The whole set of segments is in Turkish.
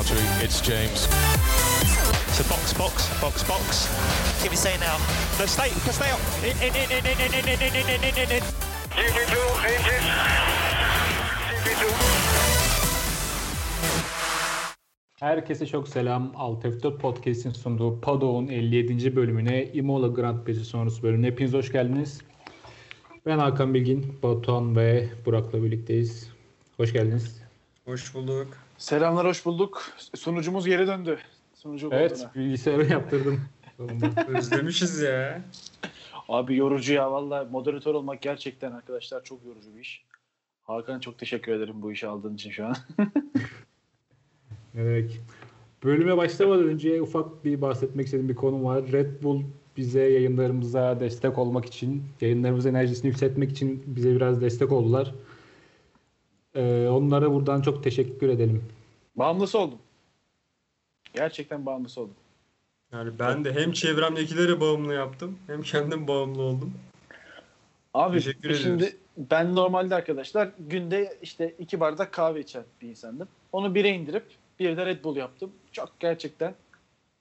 Chowdhury. It's James. So box, box, box, box. Give me say now. No, stay, stay up. In, in, in, in, in, in, in, in, in, in, in, in. GP2, engine. GP2. Herkese çok selam. Alt F4 Podcast'in sunduğu Pado'nun 57. bölümüne Imola Grand Prix'si sonrası bölümüne hepiniz hoş geldiniz. Ben Hakan Bilgin, Batuhan ve Burak'la birlikteyiz. Hoş geldiniz. Hoş bulduk. Selamlar, hoş bulduk. Sunucumuz geri döndü. Sunucu Evet, olduğuna. bilgisayarı yaptırdım. Özlemişiz ya. Abi yorucu ya valla moderatör olmak gerçekten arkadaşlar çok yorucu bir iş. Hakan çok teşekkür ederim bu işi aldığın için şu an. ne demek. Bölüme başlamadan önce ufak bir bahsetmek istediğim bir konu var. Red Bull bize yayınlarımıza destek olmak için, yayınlarımızın enerjisini yükseltmek için bize biraz destek oldular. Ee, onlara buradan çok teşekkür edelim. Bağımlısı oldum. Gerçekten bağımlısı oldum. Yani ben de hem çevremdekileri bağımlı yaptım hem kendim bağımlı oldum. Abi Teşekkür şimdi ediyoruz. ben normalde arkadaşlar günde işte iki bardak kahve içen bir insandım. Onu bire indirip bir de Red Bull yaptım. Çok gerçekten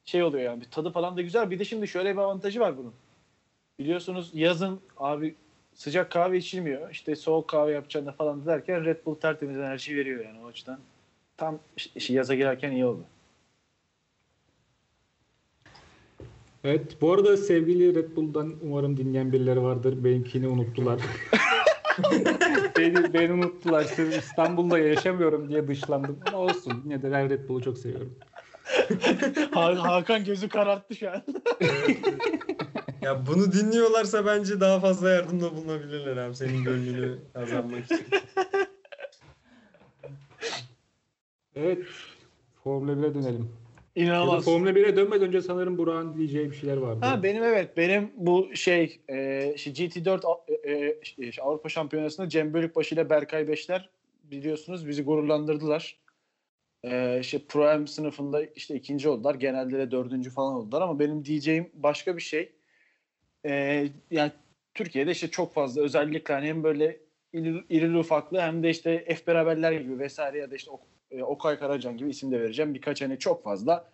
şey oluyor yani bir tadı falan da güzel. Bir de şimdi şöyle bir avantajı var bunun. Biliyorsunuz yazın abi sıcak kahve içilmiyor. İşte soğuk kahve yapacağını falan derken Red Bull tertemiz enerji veriyor yani o açıdan. Tam işte yaza girerken iyi oldu. Evet, bu arada sevgili Red Bull'dan umarım dinleyen birileri vardır. Benimkini unuttular. beni, beni unuttular. Sırf İstanbul'da yaşamıyorum diye dışlandım. Ama olsun. Yine de ben Red Bull'u çok seviyorum. Ha- Hakan gözü kararttı şu an. Ya bunu dinliyorlarsa bence daha fazla yardımda bulunabilirler abi senin gönlünü kazanmak için. Evet, Formula 1'e dönelim. Ya İnanılmaz. Formula 1'e dönmeden önce sanırım Burak'ın diyeceği bir şeyler vardı. Ha benim evet benim bu şey e, işte GT4 A- e, işte Avrupa Şampiyonası'nda Cem Bölükbaşı ile Berkay Beşler biliyorsunuz bizi gururlandırdılar. E, işte Pro M sınıfında işte ikinci oldular. Genelde de dördüncü falan oldular ama benim diyeceğim başka bir şey. E, yani Türkiye'de işte çok fazla özellikle hani hem böyle iri, irili ufaklı hem de işte F beraberler gibi vesaire ya da işte e, Okay Karacan gibi isim de vereceğim. Birkaç hani çok fazla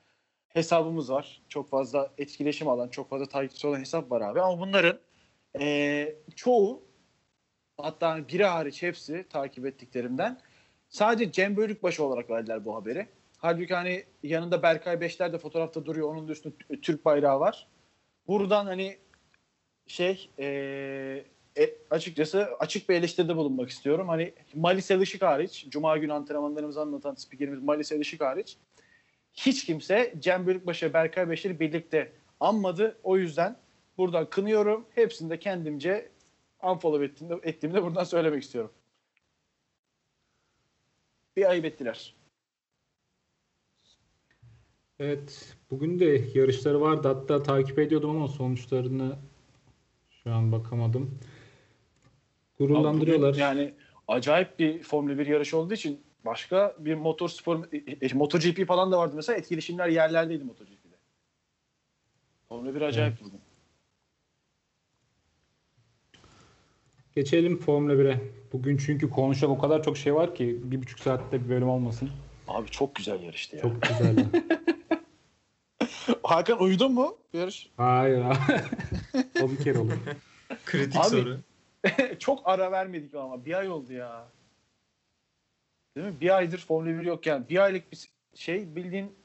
hesabımız var. Çok fazla etkileşim alan, çok fazla takipçisi olan hesap var abi. Ama bunların eee, çoğu hatta biri hariç hepsi takip ettiklerimden sadece Cem Bölükbaşı olarak verdiler bu haberi. Halbuki hani yanında Berkay Beşler de fotoğrafta duruyor. Onun da üstünde Türk bayrağı var. Buradan hani şey eee, e, açıkçası açık bir eleştiride bulunmak istiyorum. Hani Malis Elışık hariç, Cuma günü antrenmanlarımızı anlatan spikerimiz Malis Elışık hariç hiç kimse Cem Bölükbaşı ve Berkay Beşer'i birlikte anmadı. O yüzden buradan kınıyorum. Hepsini de kendimce unfollow ettiğimde, ettiğimde buradan söylemek istiyorum. Bir ayıp ettiler. Evet, bugün de yarışları vardı. Hatta takip ediyordum ama sonuçlarını şu an bakamadım. Gururlandırıyorlar. Bugün Yani acayip bir Formula 1 yarışı olduğu için başka bir motor spor e, e, MotoGP falan da vardı mesela etkileşimler yerlerdeydi MotoGP'de. Formula 1 acayip bugün. Geçelim Formula 1'e. Bugün çünkü konuşacak o kadar çok şey var ki bir buçuk saatte bir bölüm olmasın. Abi çok güzel yarıştı ya. Çok güzeldi. Hakan uyudun mu yarış? Hayır abi. o bir kere olur. Kritik Abi- soru. çok ara vermedik ama bir ay oldu ya. Değil mi? Bir aydır Formula 1 yok yani. Bir aylık bir şey bildiğin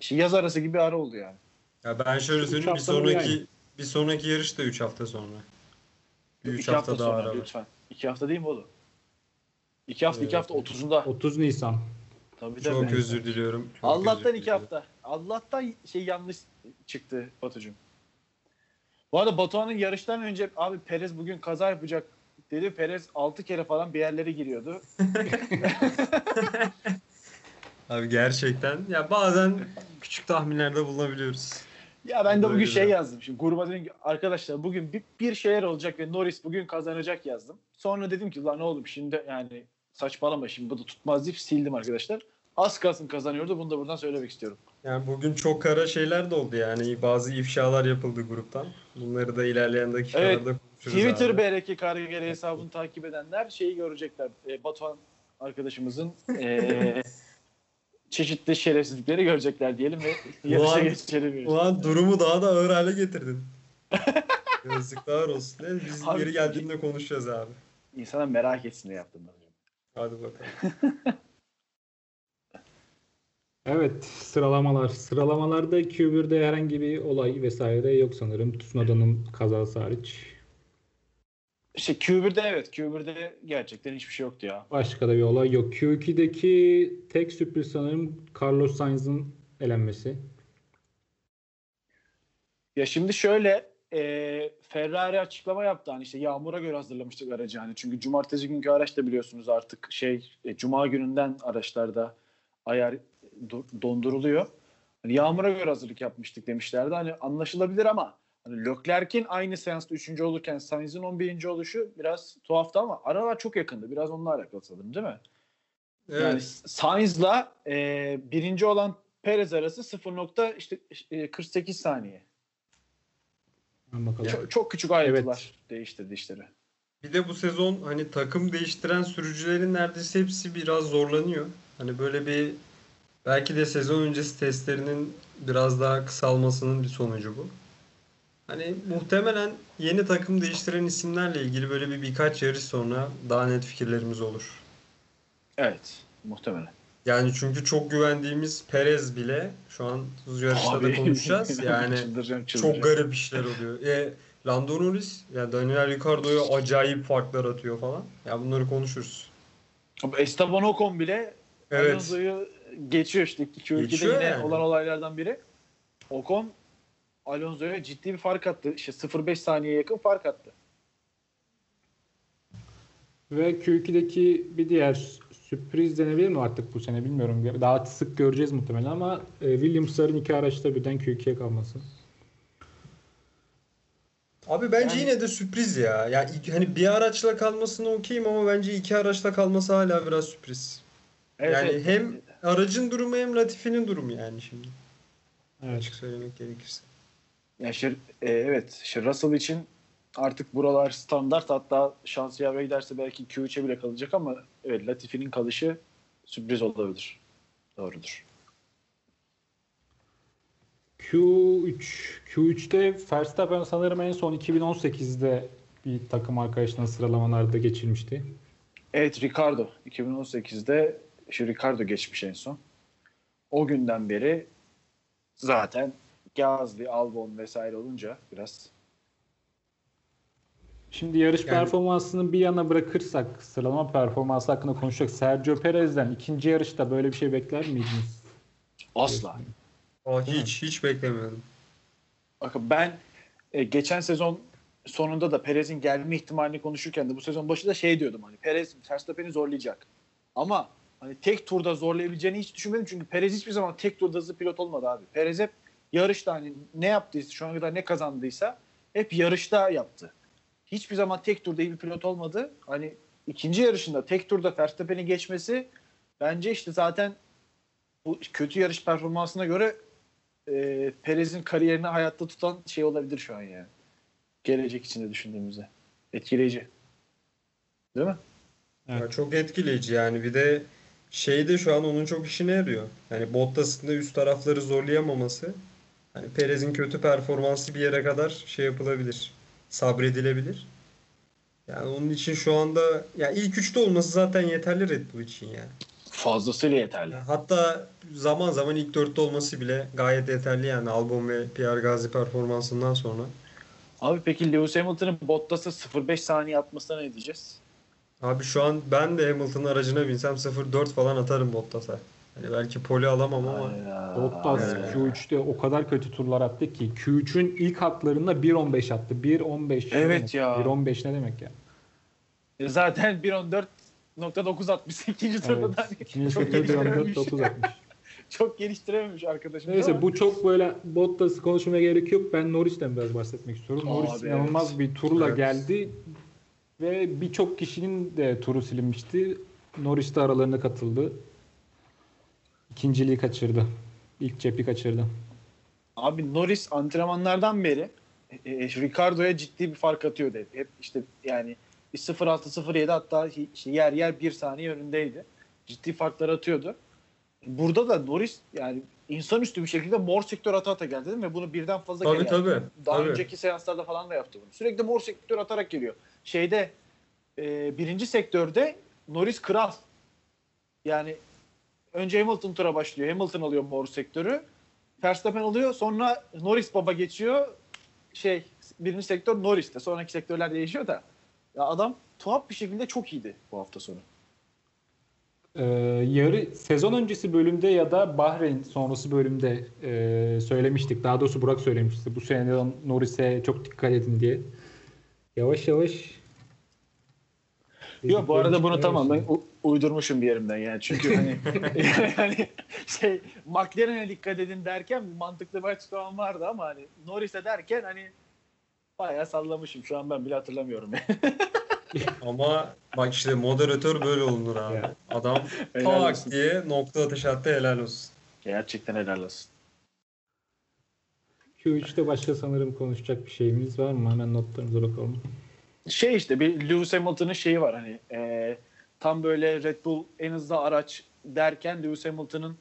şey, yaz arası gibi ara oldu yani. Ya ben şöyle söyleyeyim bir sonraki yani? bir sonraki yarış da 3 hafta sonra. Bir 3 İki hafta, hafta daha sonra ara lütfen. İki hafta değil mi oğlum? İki hafta, iki hafta 30'unda. 30 Nisan. Tabii Çok tabii. özür diliyorum. Çok Allah'tan özür iki diliyorum. hafta. Allah'tan şey yanlış çıktı Batucuğum. Bu arada Batuhan'ın yarıştan önce abi Perez bugün kaza yapacak dedi. Perez 6 kere falan bir yerlere giriyordu. Abi gerçekten ya bazen küçük tahminlerde bulunabiliyoruz. Ya ben de bugün şey yazdım. Şimdi gruba dedim ki arkadaşlar bugün bir, bir şeyler olacak ve Norris bugün kazanacak yazdım. Sonra dedim ki lan oğlum şimdi yani saçmalama şimdi bu da tutmaz deyip sildim arkadaşlar. Az kalsın kazanıyordu. Bunu da buradan söylemek istiyorum. Yani bugün çok kara şeyler de oldu yani. Bazı ifşalar yapıldı gruptan. Bunları da ilerleyen dakikalarda Evet, konuşuruz Twitter abi. BRK Karagere hesabını takip edenler şeyi görecekler. E, Batuhan arkadaşımızın e, çeşitli şerefsizlikleri görecekler diyelim ve yarışa geçelim. Ulan durumu daha da ağır hale getirdin. Yazıklar olsun. Neyse, Biz Abi- geri geldiğinde konuşacağız abi. İnsana merak etsin diye yaptım. ben. Hadi bakalım. Evet sıralamalar. Sıralamalarda Q1'de herhangi bir olay vesaire yok sanırım. Tsunoda'nın kazası hariç. İşte Q1'de evet. Q1'de gerçekten hiçbir şey yoktu ya. Başka da bir olay yok. Q2'deki tek sürpriz sanırım Carlos Sainz'ın elenmesi. Ya şimdi şöyle e, Ferrari açıklama yaptı hani işte yağmura göre hazırlamıştık aracı hani çünkü cumartesi günkü araç da biliyorsunuz artık şey e, cuma gününden araçlarda ayar donduruluyor. Hani yağmura göre hazırlık yapmıştık demişlerdi. Hani anlaşılabilir ama hani Leclerc'in aynı seansta 3. olurken Sainz'in 11. oluşu biraz tuhaftı ama aralar çok yakındı. Biraz onunla alakalı sanırım değil mi? Evet. Yani Sainz'la e, birinci olan Perez arası 0. nokta işte e, 48 saniye. Bakalım. Çok, çok küçük ayrıntılar değiştirdi işleri. Bir de bu sezon hani takım değiştiren sürücülerin neredeyse hepsi biraz zorlanıyor. Hani böyle bir belki de sezon öncesi testlerinin biraz daha kısalmasının bir sonucu bu. Hani muhtemelen yeni takım değiştiren isimlerle ilgili böyle bir birkaç yarış sonra daha net fikirlerimiz olur. Evet. Muhtemelen. Yani çünkü çok güvendiğimiz Perez bile şu an yarışta da konuşacağız. Yani çıldıracağım, çıldıracağım. çok garip işler oluyor. E, Lando Norris, ya Daniel Ricciardo'ya acayip farklar atıyor falan. Ya bunları konuşuruz. Esteban Ocon bile Evet. Alonso'yu geçiyor işte. İki ülkede Geçiyor yine yani. olan olaylardan biri. Ocon Alonso'ya ciddi bir fark attı. İşte 0.5 saniyeye yakın fark attı. Ve Q2'deki bir diğer sürpriz denebilir mi artık bu sene bilmiyorum. Daha sık göreceğiz muhtemelen ama e, Williams'ların iki araçta birden Q2'ye kalması. Abi bence Yani- yine de sürpriz ya. Ya hani bir araçla kalmasına okeyim ama bence iki araçla kalması hala biraz sürpriz. Evet, yani evet. hem aracın durumu hem Latifi'nin durumu yani şimdi. Evet. Açık söylemek gerekirse. Ya işte, e, evet. işte Russell için artık buralar standart. Hatta şans yaver giderse belki Q3'e bile kalacak ama evet Latifi'nin kalışı sürpriz olabilir. Doğrudur. Q3. Q3'te Verstappen sanırım en son 2018'de bir takım arkadaşına sıralamalarda geçirmişti. Evet Ricardo 2018'de şu Ricardo geçmiş en son. O günden beri zaten Gasly, Albon vesaire olunca biraz Şimdi yarış Yani- performansını bir yana bırakırsak sıralama performansı hakkında konuşacak. Sergio Perez'den ikinci yarışta böyle bir şey bekler miydiniz? asla. Aa, hiç hiç beklemiyordum. Bakın ben e, geçen sezon sonunda da Perez'in gelme ihtimalini konuşurken de bu sezon başı da şey diyordum hani Perez Verstappen'i zorlayacak. Ama hani tek turda zorlayabileceğini hiç düşünmedim çünkü Perez hiçbir zaman tek turda hızlı pilot olmadı abi. Perez hep yarışta hani ne yaptıysa şu ana kadar ne kazandıysa hep yarışta yaptı. Hiçbir zaman tek turda iyi bir pilot olmadı. Hani ikinci yarışında tek turda Verstappen'i geçmesi bence işte zaten bu kötü yarış performansına göre e, Perez'in kariyerini hayatta tutan şey olabilir şu an yani. Gelecek içinde düşündüğümüzde. Etkileyici. Değil mi? Evet. Ya çok etkileyici yani bir de şey de şu an onun çok işine yarıyor. Yani Bottas'ın da üst tarafları zorlayamaması. Hani Perez'in kötü performansı bir yere kadar şey yapılabilir. Sabredilebilir. Yani onun için şu anda ya ilk üçte olması zaten yeterli Red Bull için yani. Fazlasıyla yeterli. Hatta zaman zaman ilk dörtte olması bile gayet yeterli yani Albon ve Pierre Gasly performansından sonra. Abi peki Lewis Hamilton'ın Bottas'a 0.5 saniye atmasına ne diyeceğiz? Abi şu an ben de Hamilton'ın aracına binsem 0.4 falan atarım Bottas'a. Hani belki poli alamam ama. Bottas Evet. Q3'te o kadar kötü turlar attı ki Q3'ün ilk hatlarında 1.15 attı. 1.15 ne Evet ya. 1.15 ne demek ya? E Zaten 1.14.9 atmış ikinci turda Evet. da. hani İkinci çok turda geliştirememiş. 1.14.9 atmış. çok geliştirememiş arkadaşım. Neyse bu çok böyle Bottas'ı konuşmaya gerek yok. Ben Norris'ten biraz bahsetmek istiyorum. Abi, Norris inanılmaz evet. bir turla Evet. geldi ve birçok kişinin de turu silinmişti. Norris de aralarına katıldı. İkinciliği kaçırdı. İlk cepi kaçırdı. Abi Norris antrenmanlardan beri e, e, Ricardo'ya ciddi bir fark atıyordu hep. Hep işte yani bir 0.6 0.7 hatta işte yer yer bir saniye önündeydi. Ciddi farklar atıyordu. Burada da Norris yani insanüstü bir şekilde mor sektör ata ata geldi değil mi? Ve bunu birden fazla Tabii kere tabii. Daha tabii. önceki seanslarda falan da yaptı bunu. Sürekli mor sektör atarak geliyor. Şeyde e, birinci sektörde Norris kral. Yani önce Hamilton tura başlıyor. Hamilton alıyor mor sektörü. Verstappen alıyor. Sonra Norris baba geçiyor. Şey birinci sektör Norris'te. Sonraki sektörler değişiyor da. Ya adam tuhaf bir şekilde çok iyiydi bu hafta sonu. Ee, yarı sezon öncesi bölümde ya da Bahreyn sonrası bölümde e, söylemiştik. Daha doğrusu Burak söylemişti. Bu sene Norris'e çok dikkat edin diye. Yavaş yavaş Yok bu arada bunu tamamen u- uydurmuşum bir yerimden yani. Çünkü hani yani şey McLaren'e dikkat edin derken mantıklı bir açıklamam vardı ama hani Norris'e derken hani bayağı sallamışım. Şu an ben bile hatırlamıyorum. Ama bak işte moderatör böyle olunur abi. Adam tak diye nokta atış attı helal olsun. Gerçekten helal olsun. Q3'te başka sanırım konuşacak bir şeyimiz var mı? Hemen notlarımıza bakalım. Şey işte bir Lewis Hamilton'ın şeyi var hani e, tam böyle Red Bull en hızlı araç derken Lewis Hamilton'ın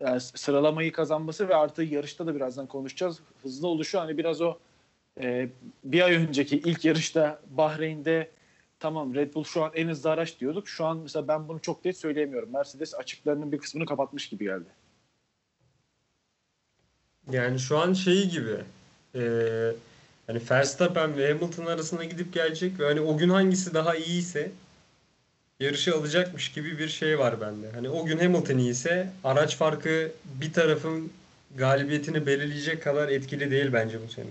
yani sıralamayı kazanması ve artı yarışta da birazdan konuşacağız. Hızlı oluşu hani biraz o e, bir ay önceki ilk yarışta Bahreyn'de tamam Red Bull şu an en hızlı araç diyorduk. Şu an mesela ben bunu çok net söyleyemiyorum. Mercedes açıklarının bir kısmını kapatmış gibi geldi. Yani şu an şey gibi eee hani Verstappen ve Hamilton arasında gidip gelecek ve hani o gün hangisi daha iyiyse yarışı alacakmış gibi bir şey var bende. Hani o gün Hamilton iyiyse araç farkı bir tarafın galibiyetini belirleyecek kadar etkili değil bence bu sene.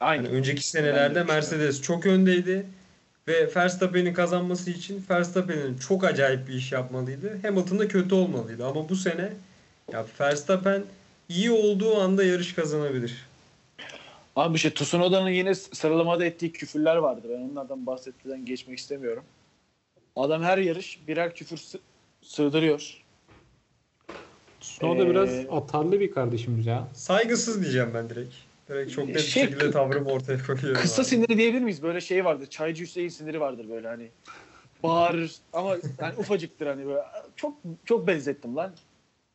Aynen. Hani önceki senelerde de Mercedes çok öndeydi ve Verstappen'in kazanması için Verstappen'in çok acayip bir iş yapmalıydı. Hamilton da kötü olmalıydı ama bu sene ya Verstappen iyi olduğu anda yarış kazanabilir. Abi şey Tsunoda'nın yine sıralamada ettiği küfürler vardı. Ben onlardan bahsetmeden geçmek istemiyorum. Adam her yarış birer küfür sı- sığdırıyor. Tsunoda Ee, biraz atarlı bir kardeşimiz ya. Saygısız diyeceğim ben direkt. Direkt çok net bir Şey, şekilde kı- tavrımı ortaya koyuyorum. Kısa abi. siniri diyebilir miyiz? Böyle şey vardır. Çaycı Hüseyin siniri vardır böyle hani. Bağırır ama yani ufacıktır hani böyle. Çok çok benzettim lan.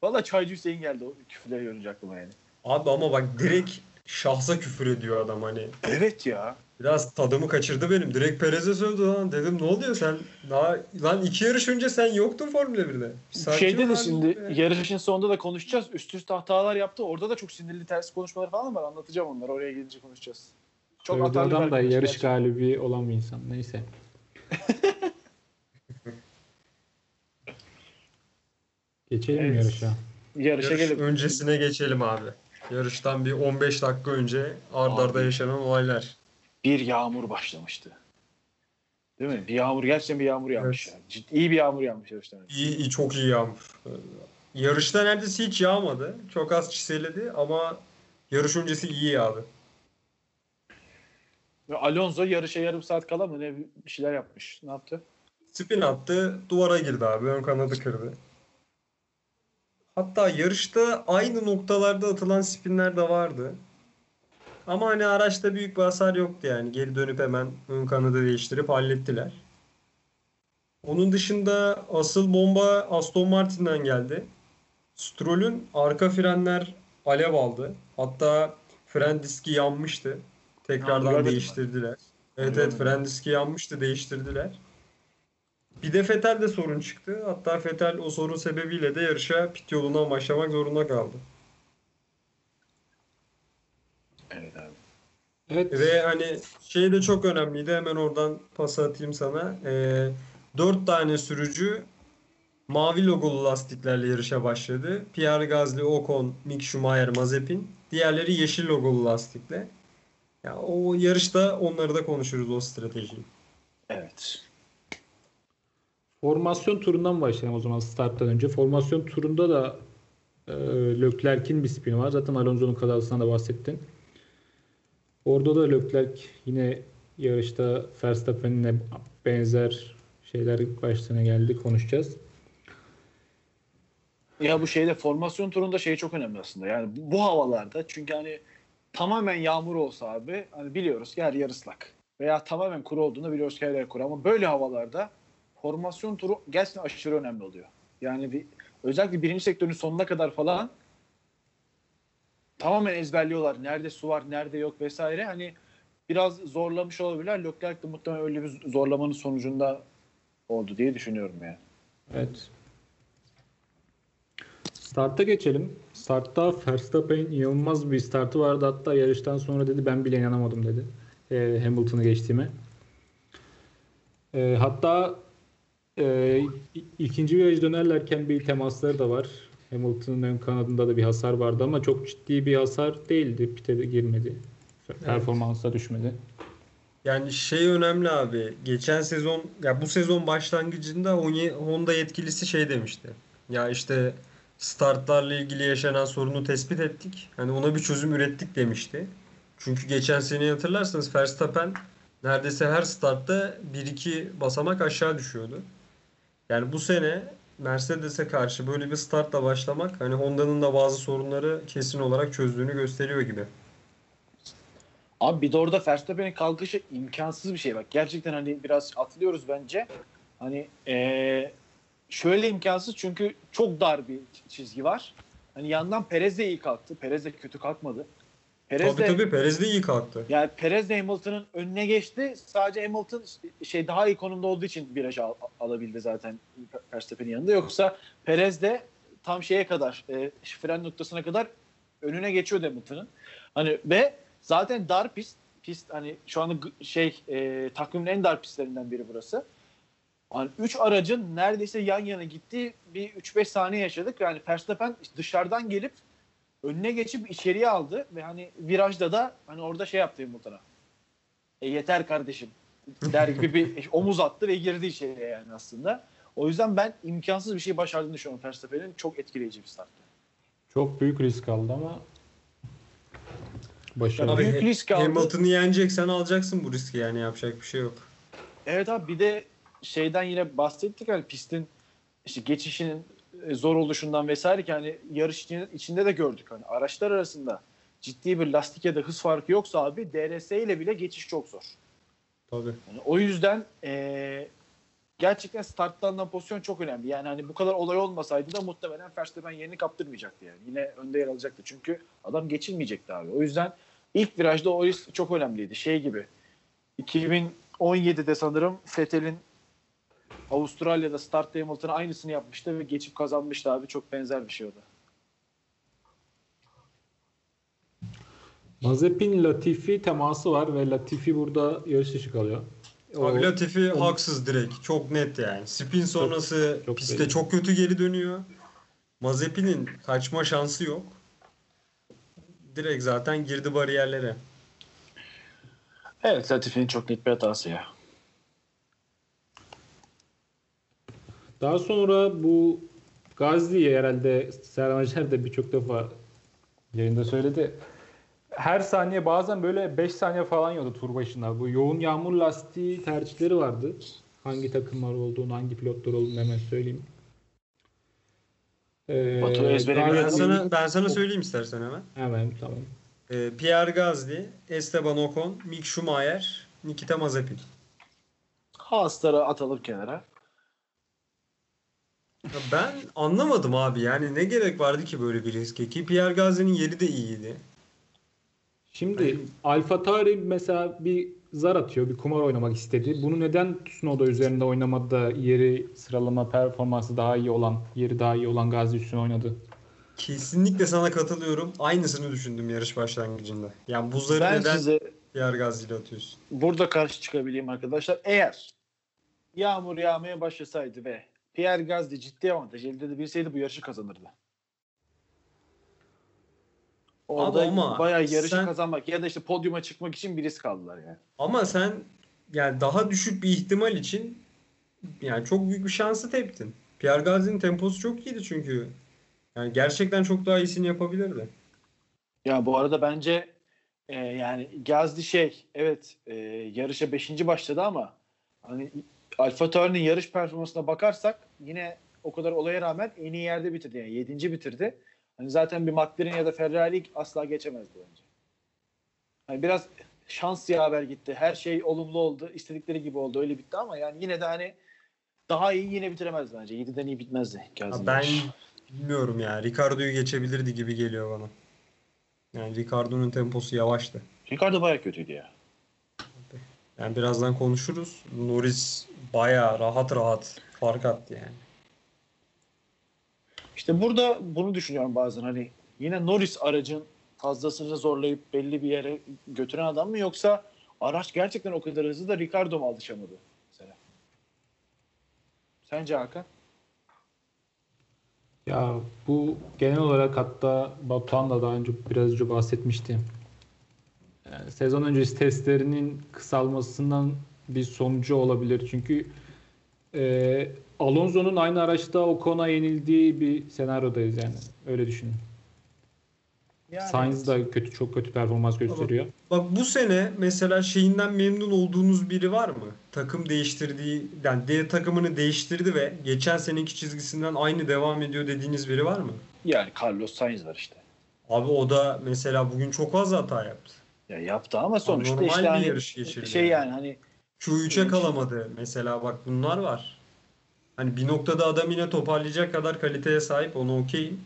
Valla Çaycı Hüseyin geldi o küfürleri görünce aklıma yani. Abi ama bak direkt şahsa küfür ediyor adam hani. Evet ya. Biraz tadımı kaçırdı benim. Direkt Perez'e sövdü lan. Dedim ne oluyor sen? Daha lan iki yarış önce sen yoktun Formula 1'de. Bir sakin Şeyde de şimdi yarışın sonunda da konuşacağız. Üst üste hatalar yaptı. Orada da çok sinirli ters konuşmalar falan var. Anlatacağım onları. Oraya gelince konuşacağız. Çok bir adam da yarış galibi olan bir insan. Neyse. Geçelim Evet. yarışa. Yarışa Yarış gelip öncesine geçelim abi. Yarıştan bir 15 dakika önce ard arda yaşanan olaylar. bir yağmur başlamıştı. Değil mi? Bir yağmur gerçekten bir yağmur yağmış. Evet. Yani. Ciddi iyi bir yağmur yağmış yarıştan önce. İyi, iyi çok iyi yağmur. Yarışta neredeyse hiç yağmadı. Çok az çiseledi ama yarış öncesi iyi yağdı. Ve Alonso yarışa yarım saat kala mı ne bir şeyler yapmış. Ne yaptı? Spin attı, duvara girdi abi. Ön kanadı kırdı. Hatta yarışta aynı noktalarda atılan spinler de vardı. Ama hani araçta büyük bir hasar yoktu yani. Geri dönüp hemen ön kanadı değiştirip hallettiler. Onun dışında asıl bomba Aston Martin'den geldi. Stroll'ün arka frenler alev aldı. Hatta fren diski yanmıştı. Tekrardan ben. değiştirdiler. Evet evet fren diski yanmıştı değiştirdiler. Bir de Vettel de sorun çıktı. Hatta Vettel o sorun sebebiyle de yarışa pit yolundan başlamak zorunda kaldı. Evet abi. Evet. Ve hani şey de çok önemliydi. Hemen oradan pas atayım sana. Ee, 4 tane sürücü mavi logolu lastiklerle yarışa başladı. Pierre Gasly, Ocon, Mick Schumacher, Mazepin. Diğerleri yeşil logolu lastikle. Ya o yarışta onları da konuşuruz o stratejiyi. Evet. Formasyon turundan başlayalım o zaman starttan önce. Formasyon turunda da e, Leclerc'in bir spini var. Zaten Alonso'nun kazasından da bahsettin. Orada da Leclerc yine yarışta Verstappen'le benzer şeyler başlarına geldi. Konuşacağız. Ya bu şeyde formasyon turunda şey çok önemli aslında. Yani bu, bu havalarda çünkü hani tamamen yağmur olsa abi hani biliyoruz her yer ıslak. Veya tamamen kuru olduğunu biliyoruz ki her yer kuru. Ama böyle havalarda formasyon turu gerçekten aşırı önemli oluyor. Yani bir özellikle birinci sektörün sonuna kadar falan tamamen ezberliyorlar. Nerede su var, nerede yok vesaire. Hani biraz zorlamış olabilirler. Leclerc de muhtemelen öyle bir zorlamanın sonucunda oldu diye düşünüyorum yani. Evet. Start'a geçelim. Start'ta Verstappen'in inanılmaz bir startı vardı. Hatta yarıştan sonra dedi ben bile inanamadım dedi. Ee, Hamilton'ı geçtiğime. Ee, hatta e, ikinci viraj dönerlerken bir temasları da var. Hamilton'ın ön kanadında da bir hasar vardı ama çok ciddi bir hasar değildi. Pite de girmedi. Performansa düşmedi. Yani şey önemli abi. Geçen sezon ya bu sezon başlangıcında Honda- yetkilisi şey demişti. Ya işte startlarla ilgili yaşanan sorunu tespit ettik. Hani ona bir çözüm ürettik demişti. Çünkü geçen seneyi hatırlarsanız Verstappen neredeyse her startta 1-2 basamak aşağı düşüyordu. Yani bu sene Mercedes'e karşı böyle bir startla başlamak hani Honda'nın da bazı sorunları kesin olarak çözdüğünü gösteriyor gibi. Abi bir de orada Verstappen'in kalkışı imkansız bir şey bak. Gerçekten hani biraz atlıyoruz bence. Hani eee, şöyle imkansız çünkü çok dar bir çizgi var. Hani yandan Perez de iyi kalktı. Perez de kötü kalkmadı. Perez Tabii de tabii Perez de iyi kalktı. yani Perez de Hamilton'ın önüne geçti. Sadece Hamilton şey daha iyi konumda olduğu için viraj al- alabildi zaten Verstappen'in yanında. Yoksa Perez de tam şeye kadar e, fren noktasına kadar önüne geçiyordu Hamilton'ın. Hani ve zaten dar pist pist hani şu anda şey e, takvimin en dar pistlerinden biri burası. Hani 3 aracın neredeyse yan yana gittiği bir 3-5 saniye yaşadık. Yani Verstappen dışarıdan gelip önüne geçip içeriye aldı ve hani virajda da hani orada şey yaptı Hamilton'a. E yeter kardeşim der gibi bir omuz attı ve girdi içeriye yani aslında. O yüzden ben imkansız bir şey başardığını düşünüyorum Verstappen'in. Çok etkileyici bir start. Çok büyük risk aldı ama başarılı. Abi, Büyük risk aldı. Hamilton'ı yeneceksen alacaksın bu riski yani yapacak bir şey yok. Evet abi bir de şeyden yine bahsettik hani pistin işte geçişinin zor oluşundan vesaire ki hani yarış içinde, de gördük hani araçlar arasında ciddi bir lastik ya da hız farkı yoksa abi DRS ile bile geçiş çok zor. Tabii. Yani o yüzden e, gerçekten starttan alınan pozisyon çok önemli. Yani hani bu kadar olay olmasaydı da muhtemelen Verstappen yerini kaptırmayacaktı yani. Yine önde yer alacaktı. Çünkü adam geçilmeyecekti abi. O yüzden ilk virajda o risk çok önemliydi. Şey gibi 2017'de sanırım Vettel'in Avustralya'da start Hamilton'a aynısını yapmıştı ve geçip kazanmıştı abi. Çok benzer bir şey o da. Mazepin Latifi teması var ve Latifi burada yarış dışı kalıyor. O- Abi Latifi o- haksız direkt. Çok net yani. Spin sonrası çok pistte belli. çok kötü geri dönüyor. Mazepin'in kaçma şansı yok. Direkt zaten girdi bariyerlere. Evet Latifi'nin çok net bir hatası ya. Daha sonra bu Gazli'ye herhalde Serhan Acar da birçok defa yayında söyledi. Her saniye bazen böyle 5 saniye falan yiyordu tur başına. Bu yoğun yağmur lastiği tercihleri vardı. Hangi takımlar olduğunu, hangi pilotlar olduğunu hemen söyleyeyim. Ee, Batu ezbere Gazli- Ben sana ben sana söyleyeyim istersen hemen. Hemen tamam. Ee, Pierre Gasly, Esteban Ocon, Mick Schumacher, Nikita Mazepin. Haasları atalım kenara. Ya ben anlamadım abi. Yani ne gerek vardı ki böyle bir riske ki Pierre Gasly'nin yeri de iyiydi. Şimdi Alfa Tauri mesela bir zar atıyor, bir kumar oynamak istedi. Bunu neden Tsunoda üzerinde oynamadı da yeri sıralama performansı daha iyi olan, yeri daha iyi olan Gazi üstüne oynadı? Kesinlikle sana katılıyorum. Aynısını düşündüm yarış başlangıcında. Yani bu zarı Ben neden size Pierre Gasly ile atıyorsun? burada karşı çıkabileyim arkadaşlar. Eğer yağmur yağmaya başlasaydı ve Pierre Gasly ciddi avantaj elde edebilseydi bu yarışı kazanırdı. Orada Ama- ama bayağı yarışı sen- kazanmak ya da işte podyuma çıkmak için bir risk aldılar yani. Ama sen yani daha düşük bir ihtimal için yani çok büyük bir şansı teptin. Pierre Gasly'nin temposu çok iyiydi çünkü. Yani gerçekten çok daha iyisini yapabilirdi. Ya bu arada bence e, yani Gazli şey evet e, yarışa 5. başladı ama hani Alfa Tauri'nin yarış performansına bakarsak yine o kadar olaya rağmen en iyi yerde bitirdi. Yani 7. bitirdi. Hani zaten bir McLaren ya da Ferrari asla geçemezdi bence. Hani biraz şans yaver gitti. Her şey olumlu oldu. İstedikleri gibi oldu. Öyle bitti ama yani yine de hani daha iyi yine bitiremez bence. 7'den iyi bitmezdi Gazli. ben Bilmiyorum ya. Ricardo'yu geçebilirdi gibi geliyor bana. Yani Ricardo'nun temposu yavaştı. Ricardo bayağı kötüydü ya. Yani birazdan konuşuruz. Norris bayağı rahat rahat fark attı yani. İşte burada bunu düşünüyorum bazen hani yine Norris aracın fazlasını zorlayıp belli bir yere götüren adam mı yoksa araç gerçekten o kadar hızlı da Ricardo mu alışamadı mesela? Sence Hakan? Ya bu genel olarak hatta Batuhan da daha önce biraz önce bahsetmişti. Yani sezon öncesi testlerinin kısalmasından bir sonucu olabilir. Çünkü e, Alonso'nun aynı araçta Ocon'a yenildiği bir senaryodayız yani. Öyle düşünün. Yani Sainz da kötü çok kötü performans gösteriyor. Bak bu sene mesela şeyinden memnun olduğunuz biri var mı? Takım değiştirdiği, yani de, takımını değiştirdi ve geçen seneki çizgisinden aynı devam ediyor dediğiniz biri var mı? yani Carlos Sainz var işte. Abi o da mesela bugün çok fazla hata yaptı. Ya yaptı ama sonuçta normal işte bir hani yarış geçirdi şey yani. yani hani Q3'e kalamadı mesela bak bunlar var. Hani bir noktada adam yine toparlayacak kadar kaliteye sahip onu okeyim.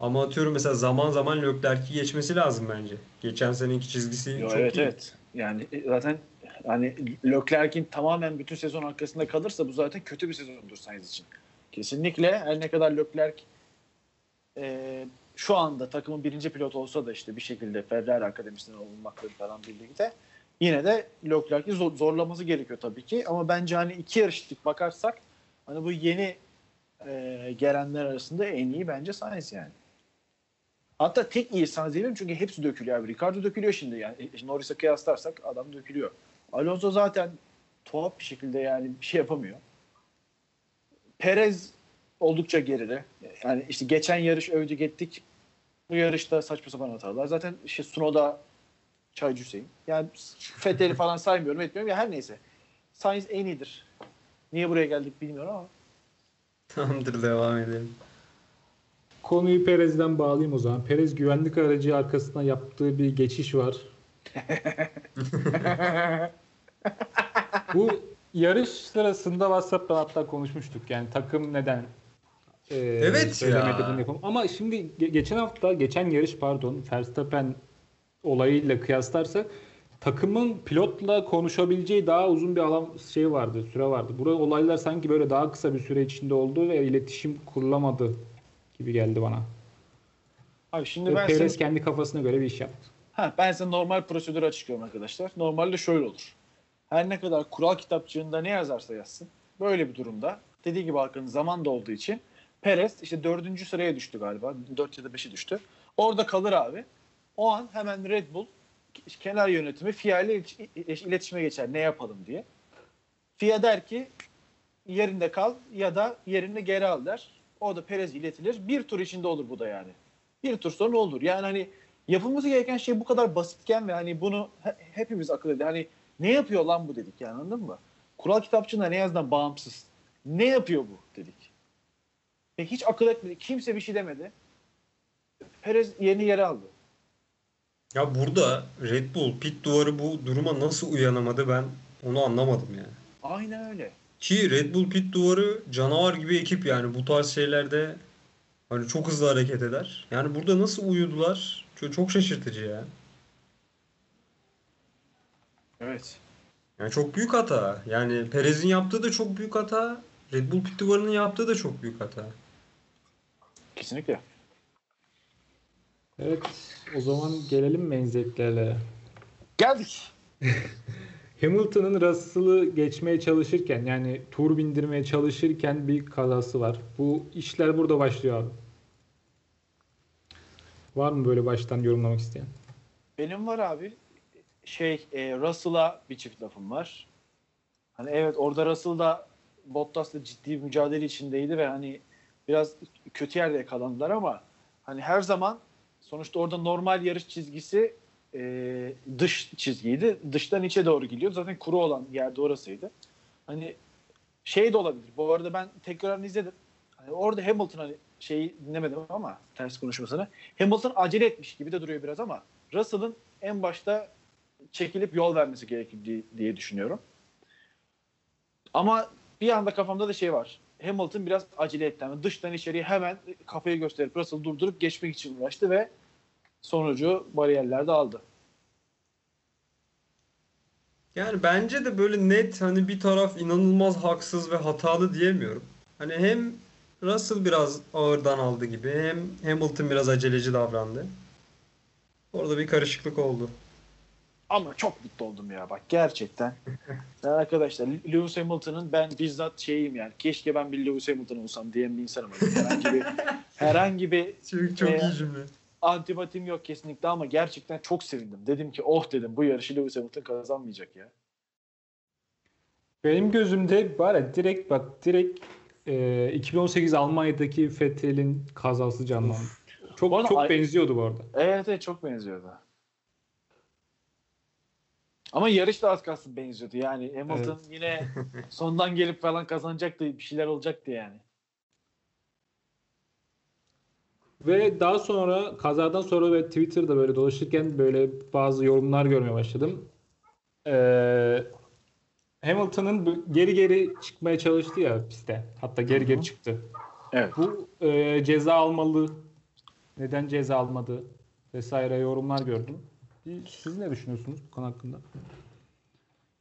Ama atıyorum mesela zaman zaman Leclerc'i geçmesi lazım bence. Geçen seneki çizgisi Yo, çok evet iyi. evet. Yani e, zaten hani Leclerc'in tamamen bütün sezon arkasında kalırsa bu zaten kötü bir sezondur Sainz için. Kesinlikle her ne kadar Leclerc e, şu anda takımın birinci pilot olsa da işte bir şekilde Ferrari akademisinden olmakla falan birlikte yine de Leclerc'i zor- zorlaması gerekiyor tabii ki. Ama bence hani iki yarışlık bakarsak hani bu yeni e, gelenler arasında en iyi bence Sainz yani. Hatta tek iyi Sainz diyebilirim çünkü hepsi dökülüyor. Ricardo dökülüyor şimdi yani. E, Norris'e kıyaslarsak adam dökülüyor. Alonso zaten tuhaf bir şekilde yani bir şey yapamıyor. Perez oldukça geride. Yani işte geçen yarış övdü gittik. Bu yarışta saçma sapan hatalar. Zaten işte Sunoda Çaycı Hüseyin. Yani Fethel'i falan saymıyorum etmiyorum ya her neyse. Sainz en iyidir. Niye buraya geldik bilmiyorum ama. Tamamdır devam edelim. Konuyu Perez'den bağlayayım o zaman. Perez güvenlik aracı arkasına yaptığı bir geçiş var. Bu yarış sırasında WhatsApp'tan hatta konuşmuştuk. Yani takım neden e, Evet söylemedi ya. bunu yapalım. Ama şimdi ge- geçen hafta, geçen yarış pardon, Verstappen olayıyla kıyaslarsak takımın pilotla konuşabileceği daha uzun bir alan şey vardı, süre vardı. Burada olaylar sanki böyle daha kısa bir süre içinde oldu ve iletişim kurulamadı gibi geldi bana. Abi şimdi Ve ben Perez senin- kendi kafasına göre bir iş yaptı. Ha, ben size normal prosedürü açıklıyorum arkadaşlar. Normalde şöyle olur. Her ne kadar kural kitapçığında ne yazarsa yazsın. Böyle bir durumda dediği gibi Hakan'ın zaman da olduğu için Perez işte dördüncü sıraya düştü galiba. Dört ya da beşe düştü. Orada kalır abi. O an hemen Red Bull kenar yönetimi FIA ile ilet- iletişime geçer ne yapalım diye. FIA der ki yerinde kal ya da yerinde geri al der. O da Perez iletilir. Bir tur içinde olur bu da yani. Bir tur sonra olur. Yani hani yapılması gereken şey bu kadar basitken ve hani bunu he- hepimiz akıl ediyor. Hani ne yapıyor lan bu dedik yani anladın mı? Kural kitapçığında ne yazdan bağımsız. Ne yapıyor bu dedik. Ve hiç akıl etmedi. Kimse bir şey demedi. Perez yeni yere aldı. Ya burada Red Bull pit duvarı bu duruma nasıl uyanamadı ben onu anlamadım yani. Aynen öyle. Ki Red Bull pit duvarı canavar gibi ekip yani bu tarz şeylerde hani çok hızlı hareket eder. Yani burada nasıl uyudular? Çok, çok şaşırtıcı ya. Evet. Yani çok büyük hata. Yani Perez'in yaptığı da çok büyük hata. Red Bull pit duvarının yaptığı da çok büyük hata. Kesinlikle. Evet, o zaman gelelim menzeklere. Geldik. Hamilton'ın Russell'ı geçmeye çalışırken yani tur bindirmeye çalışırken bir kazası var. Bu işler burada başlıyor abi. Var mı böyle baştan yorumlamak isteyen? Benim var abi. Şey e, Russell'a bir çift lafım var. Hani evet orada Russell da Bottas'la ciddi bir mücadele içindeydi ve hani biraz kötü yerde yakalandılar ama hani her zaman sonuçta orada normal yarış çizgisi e, dış çizgiydi. Dıştan içe doğru gidiyor. Zaten kuru olan yerde orasıydı. Hani şey de olabilir. Bu arada ben tekrarını izledim. Hani orada Hamilton hani şeyi dinlemedim ama ters konuşmasını. Hamilton acele etmiş gibi de duruyor biraz ama Russell'ın en başta çekilip yol vermesi gerekir diye düşünüyorum. Ama bir anda kafamda da şey var. Hamilton biraz acele etti. Yani dıştan içeriye hemen kafayı gösterip Russell durdurup geçmek için uğraştı ve sonucu bariyerlerde aldı. Yani bence de böyle net hani bir taraf inanılmaz haksız ve hatalı diyemiyorum. Hani hem Russell biraz ağırdan aldı gibi hem Hamilton biraz aceleci davrandı. Orada bir karışıklık oldu. Ama çok mutlu oldum ya bak gerçekten. yani arkadaşlar Lewis Hamilton'ın ben bizzat şeyim yani keşke ben bir Lewis Hamilton olsam diyen bir insanım. Yani herhangi bir herhangi bir Çok, çok Ee, iyi cümle. antipatim yok kesinlikle ama gerçekten çok sevindim. Dedim ki oh dedim bu yarışı Lewis Hamilton kazanmayacak ya. Benim gözümde ya direkt bak direkt e, 2018 Almanya'daki Vettel'in kazası canlandı. Çok çok benziyordu bu arada. Evet evet çok benziyordu. Ama yarış da az kalsın benziyordu. Yani Hamilton yine sondan gelip falan kazanacaktı. Bir şeyler olacaktı yani. Ve daha sonra kazadan sonra ve Twitter'da böyle dolaşırken böyle bazı yorumlar görmeye başladım. Ee, Hamilton'ın geri geri çıkmaya çalıştı ya piste. Hatta geri geri çıktı. Evet. Bu e, ceza almalı. Neden ceza almadı? Vesaire yorumlar gördüm. Siz ne düşünüyorsunuz bu konu hakkında?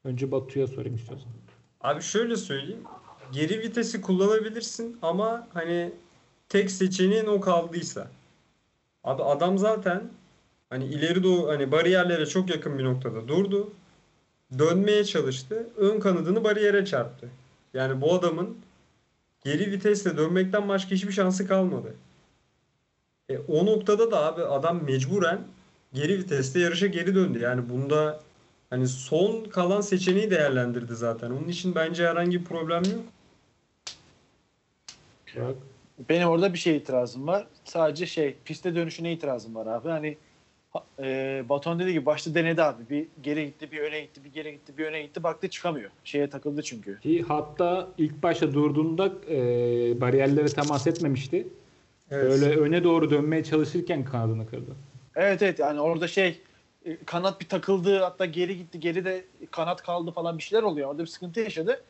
Önce Batu'ya sorayım istiyorsan. Abi şöyle söyleyeyim. Geri vitesi kullanabilirsin ama hani tek seçeneğin o kaldıysa. Abi adam zaten hani ileri doğru hani bariyerlere çok yakın bir noktada durdu. Dönmeye çalıştı. Ön kanadını bariyere çarptı. Yani bu adamın geri vitesle dönmekten başka hiçbir şansı kalmadı. E, o noktada da abi adam mecburen geri viteste yarışa geri döndü. Yani bunda Hani son kalan seçeneği değerlendirdi zaten. Onun için bence herhangi bir problem yok. Bak. Benim orada bir şey itirazım var. Sadece şey piste dönüşüne itirazım var abi. Hani ha- e, Baton dediği gibi başta denedi abi. Bir geri gitti, bir öne gitti, bir geri gitti, bir öne gitti. Baktı çıkamıyor. Şeye takıldı çünkü. Ki hatta ilk başta durduğunda e, bariyerlere temas etmemişti. Evet. Böyle öne doğru dönmeye çalışırken kanadını kırdı. Evet evet yani orada şey e, kanat bir takıldı hatta geri gitti geri de kanat kaldı falan bir şeyler oluyor. Orada bir sıkıntı yaşadı.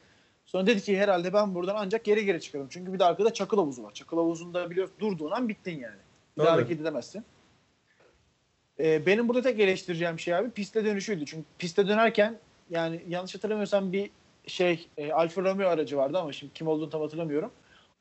Sonra dedi ki herhalde ben buradan ancak geri geri çıkarım. Çünkü bir de arkada çakıl havuzu var. Çakıl havuzunda biliyorsun durduğun an bittin yani. Bir daha hareket edemezsin. Ee, benim burada tek eleştireceğim şey abi piste dönüşüydü. Çünkü piste dönerken yani yanlış hatırlamıyorsam bir şey e, Alfa Romeo aracı vardı ama şimdi kim olduğunu tam hatırlamıyorum.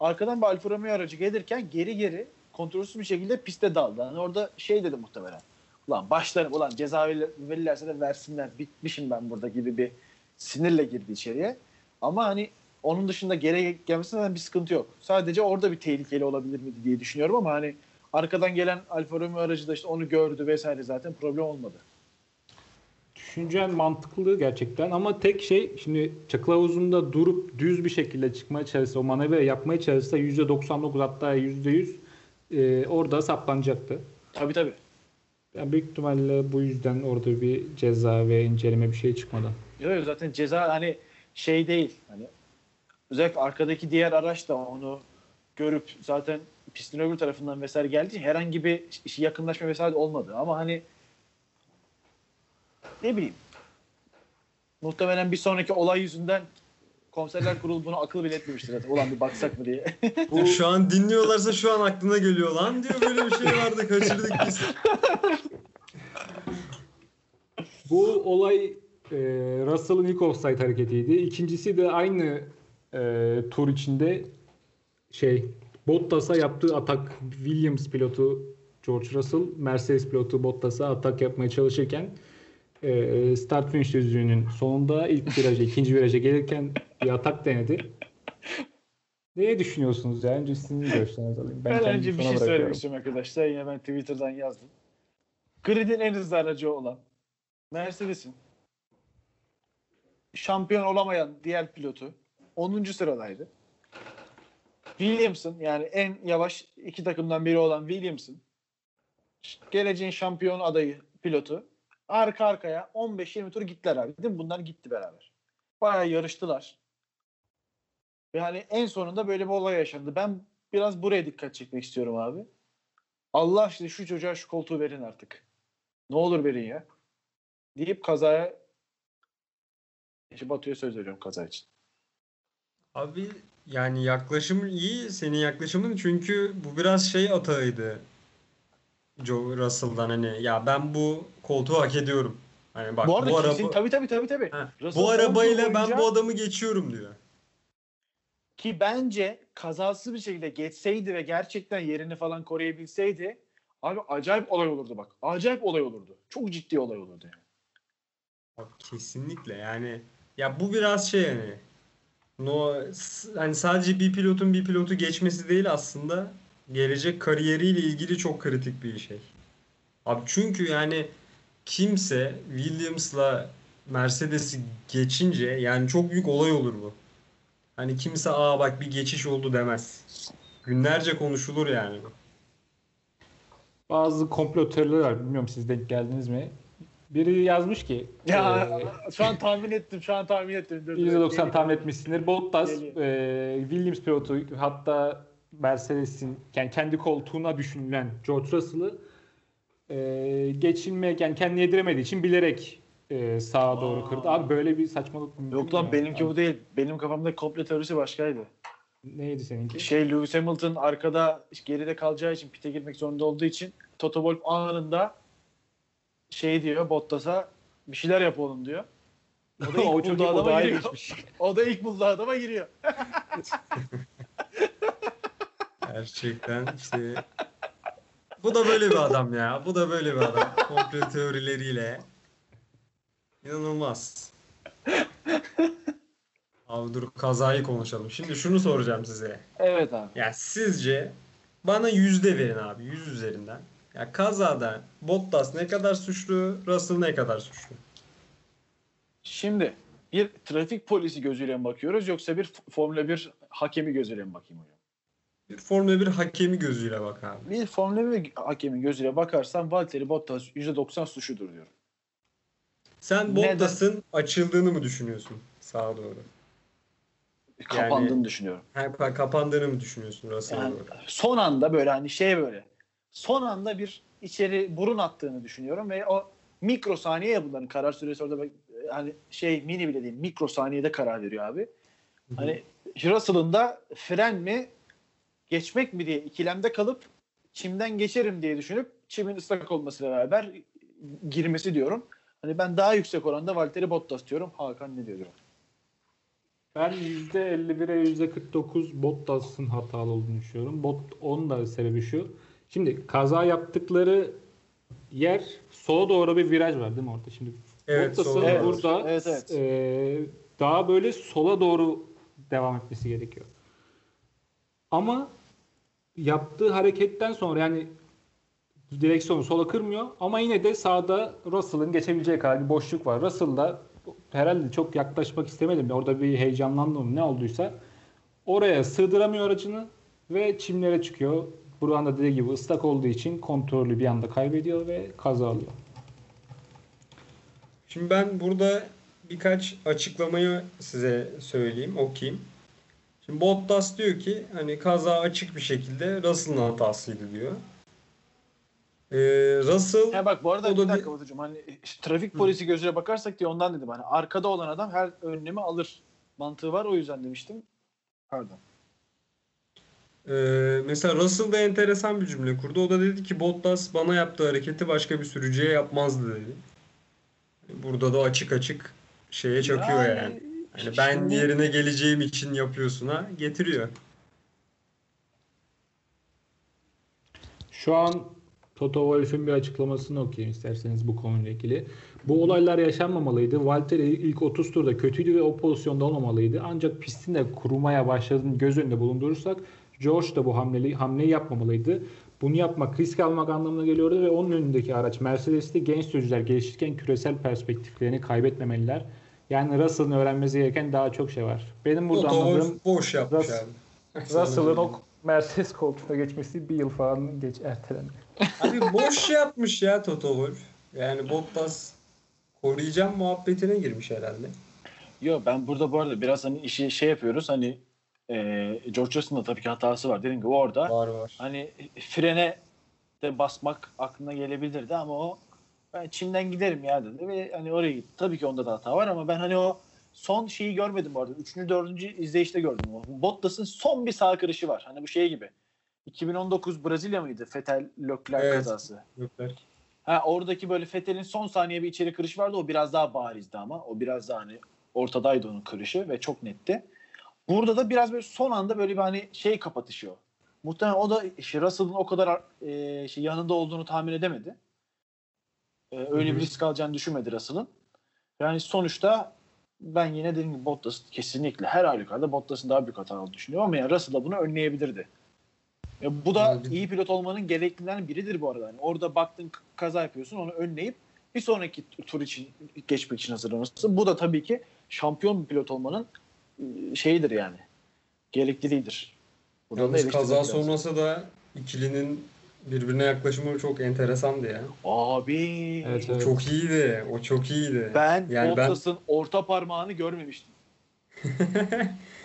Arkadan bir Alfa Romeo aracı gelirken geri geri kontrolsüz bir şekilde piste daldı. Yani orada şey dedi muhtemelen. Ulan başlarım ulan ceza verir- verirlerse de versinler. Bitmişim ben burada gibi bir sinirle girdi içeriye. Ama hani onun dışında geri gelmesinden bir sıkıntı yok. Sadece orada bir tehlikeli olabilir mi diye düşünüyorum ama hani arkadan gelen Alfa Romeo aracı da işte onu gördü vesaire zaten problem olmadı. Düşüncen mantıklı gerçekten ama tek şey şimdi çakıl havuzunda durup düz bir şekilde çıkmaya çalışsa, o manevra yapmaya çalışsa %99 hatta %100 e, orada saplanacaktı. Tabii tabii. Yani büyük ihtimalle bu yüzden orada bir ceza ve inceleme bir şey çıkmadı. Yok yok, zaten ceza hani şey değil. Hani özellikle arkadaki diğer araç da onu görüp zaten pistin öbür tarafından vesaire için herhangi bir yakınlaşma vesaire olmadı. Ama hani ne bileyim muhtemelen bir sonraki olay yüzünden komiserler kurulu buna akıl bile etmemiştir zaten. Ulan bir baksak mı diye. Bu... Şu an dinliyorlarsa şu an aklına geliyor lan diyor böyle bir şey vardı kaçırdık biz. Bu olay e, Russell'ın ilk offside hareketiydi. İkincisi de aynı e, tur içinde şey Bottas'a yaptığı atak Williams pilotu George Russell Mercedes pilotu Bottas'a atak yapmaya çalışırken e, start finish düzlüğünün sonunda ilk viraja ikinci viraja gelirken bir atak denedi. Ne düşünüyorsunuz ya? Önce sizin görüşlerinizi alayım. Ben, kendimi önce bir şey söylemek istiyorum arkadaşlar. Yine ben Twitter'dan yazdım. Grid'in en hızlı aracı olan Mercedes'in şampiyon olamayan diğer pilotu 10. sıradaydı. Williams'ın yani en yavaş iki takımdan biri olan Williams'ın geleceğin şampiyon adayı pilotu arka arkaya 15-20 tur gittiler abi. Değil mi? Bunlar gitti beraber. Bayağı yarıştılar. Ve hani en sonunda böyle bir olay yaşandı. Ben biraz buraya dikkat çekmek istiyorum abi. Allah aşkına şu çocuğa şu koltuğu verin artık. Ne olur verin ya. Deyip kazaya işte Batu'ya söz veriyorum kaza için. Abi yani yaklaşım iyi senin yaklaşımın çünkü bu biraz şey atağıydı. Joe Russell'dan hani ya ben bu koltuğu hak ediyorum. Hani bak bu arada bu araba tabii tabii tabii tabii. Bu arabayla ben bu adamı geçiyorum diyor. Ki bence kazasız bir şekilde geçseydi ve gerçekten yerini falan koruyabilseydi abi acayip olay olurdu bak. Acayip olay olurdu. Çok ciddi olay olurdu yani. Kesinlikle yani ya bu biraz şey yani no hani sadece bir pilotun bir pilotu geçmesi değil aslında gelecek kariyeriyle ilgili çok kritik bir şey. Abi çünkü yani kimse Williams'la Mercedes'i geçince yani çok büyük olay olur bu. Hani kimse aa bak bir geçiş oldu demez. Günlerce konuşulur yani. Bazı komplo teorileri var. Bilmiyorum siz denk geldiniz mi? Biri yazmış ki Ya e, şu an tahmin ettim. Şu an tahmin ettim. Dur, dur. %90 Geliyor. tahmin etmişsindir. Bottas Geliyor. e, Williams pilotu hatta Mercedes'in yani kendi koltuğuna düşünülen George Russell'ı e, geçilmeye yani kendini yediremediği için bilerek e, sağa doğru kırdı. Abi böyle bir saçmalık Yok lan benimki Abi, bu değil. Benim kafamda komple teorisi başkaydı. Neydi seninki? Şey Lewis Hamilton arkada geride kalacağı için pite girmek zorunda olduğu için Toto Wolff anında şey diyor Bottas'a bir şeyler yap oğlum diyor. O da ilk o bulduğu adama giriyor. geçmiş. O da ilk bulduğu adama giriyor. Gerçekten işte bu da böyle bir adam ya. Bu da böyle bir adam. Komplo teorileriyle. İnanılmaz. Abi dur kazayı konuşalım. Şimdi şunu soracağım size. Evet abi. Ya sizce bana yüzde verin abi. Yüz üzerinden. Ya kazada Bottas ne kadar suçlu, Russell ne kadar suçlu? Şimdi bir trafik polisi gözüyle mi bakıyoruz yoksa bir Formula 1 hakemi gözüyle mi bakayım hocam? Bir Formula 1 hakemi gözüyle bak abi. Bir Formula 1 hakemi gözüyle bakarsam Valtteri Bottas %90 suçludur diyorum. Sen? Bottas'ın açıldığını mı düşünüyorsun sağa doğru? Kapandığını düşünüyorum. Ha, pa- kapandığını mı düşünüyorsun Russell'a Yani doğru? son anda böyle hani şey böyle son anda bir içeri burun attığını düşünüyorum ve o mikrosaniye ya bunların karar süresi orada bak- hani şey mini bile değil mikrosaniyede karar veriyor abi. Hani Russell'ın da fren mi geçmek mi diye ikilemde kalıp çimden geçerim diye düşünüp çimin ıslak olmasıyla beraber girmesi diyorum. Hani ben daha yüksek oranda Valtteri Bottas diyorum. Hakan ne diyor? Ben %51'e %49 Bottas'ın hatalı olduğunu düşünüyorum. Bot, onun da sebebi şu. Şimdi kaza yaptıkları yer sola doğru bir viraj var değil mi orada? Şimdi Evet, Bottas'ın sola doğru. burada Evet, evet. e, daha böyle sola doğru devam etmesi gerekiyor. Ama yaptığı hareketten sonra yani direksiyonu sola kırmıyor ama yine de sağda Russell'ın geçebileceği kadar bir boşluk var. Russell da herhalde çok yaklaşmak istemedim. Orada bir heyecanlandım ne olduysa. Oraya sığdıramıyor aracını ve çimlere çıkıyor. Burak'ın da dediği gibi ıslak olduğu için kontrolü bir anda kaybediyor ve kaza alıyor. Şimdi ben burada birkaç açıklamayı size söyleyeyim, okuyayım. Şimdi Bottas diyor ki hani kaza açık bir şekilde Russell'ın hatasıydı diyor. Ee, Russell Ya bak bu arada O da bir dakika bir- Batucuğum hani işte trafik polisi gözüyle bakarsak diye ondan dedim hani arkada olan adam her önlemi alır mantığı var o yüzden demiştim. Pardon. Ee, mesela Russell da enteresan bir cümle kurdu. O da dedi ki Bottas bana yaptığı hareketi başka bir sürücüye yapmazdı dedi. Burada da açık açık şeye çakıyor yani. Yani Yani ben şimdi- yerine geleceğim için yapıyorsun ha getiriyor. Şu an Toto Wolff'ün bir açıklamasını okuyayım isterseniz bu konuyla ilgili. Bu olaylar yaşanmamalıydı. Valtteri ilk 30 turda kötüydü ve o pozisyonda olmamalıydı. Ancak pistin de kurumaya başladığını göz önünde bulundurursak George da bu hamleyi, hamleyi yapmamalıydı. Bunu yapmak risk almak anlamına geliyordu ve onun önündeki araç Mercedes'te genç sürücüler gelişirken küresel perspektiflerini kaybetmemeliler. Yani Russell'ın öğrenmesi gereken daha çok şey var. Benim burada Toto anladığım boş yapmış Russ- abi. Russell'ın o Mercedes koltuğuna geçmesi bir yıl falan geç ertelendi. Abi boş yapmış ya Toto Wolff. Yani Bottas koruyacağım muhabbetine girmiş herhalde. Yo ben burada bu arada biraz hani işi şey yapıyoruz hani e, George Russell'ın da tabii ki hatası var. Dediğim gibi orada Var var. hani frene de basmak aklına gelebilirdi ama o ben Çin'den giderim ya dedi ve hani oraya gitti. Tabii ki onda da hata var ama ben hani o son şeyi görmedim bu arada. Üçüncü, dördüncü izleyişte gördüm. Bottas'ın son bir sağ kırışı var. Hani bu şey gibi. 2019 Brezilya mıydı? Fetel Leclerc Evet. kazası. Yoklar. Ha oradaki böyle Fethel'in son saniye bir içeri kırışı vardı. O biraz daha barizdi ama. O biraz daha hani ortadaydı onun kırışı ve çok netti. Burada da biraz böyle son anda böyle bir hani şey kapatışıyor. Muhtemelen o da işte Russell'ın o kadar e, şey yanında olduğunu tahmin edemedi. E, öyle bir risk alacağını düşünmedi Russell'ın. Yani sonuçta ben yine dediğim gibi Bottas kesinlikle her halükarda Bottas'ın daha büyük hata olduğunu düşünüyorum ama yani Russell da bunu önleyebilirdi. E, bu da Evet. iyi pilot olmanın gereklilerinden biridir bu arada. Yani orada baktın kaza yapıyorsun onu önleyip bir sonraki tur için geçmek için hazırlanırsın. Bu da tabii ki şampiyon bir pilot olmanın şeyidir yani. Gerekliliğidir. Burada da Yalnız kaza lazım. sonrası da ikilinin birbirine yaklaşımı çok enteresandı ya. Abi Evet, evet. çok iyiydi. O çok iyiydi. ben Yani ben- Bottas'ın orta parmağını görmemiştim.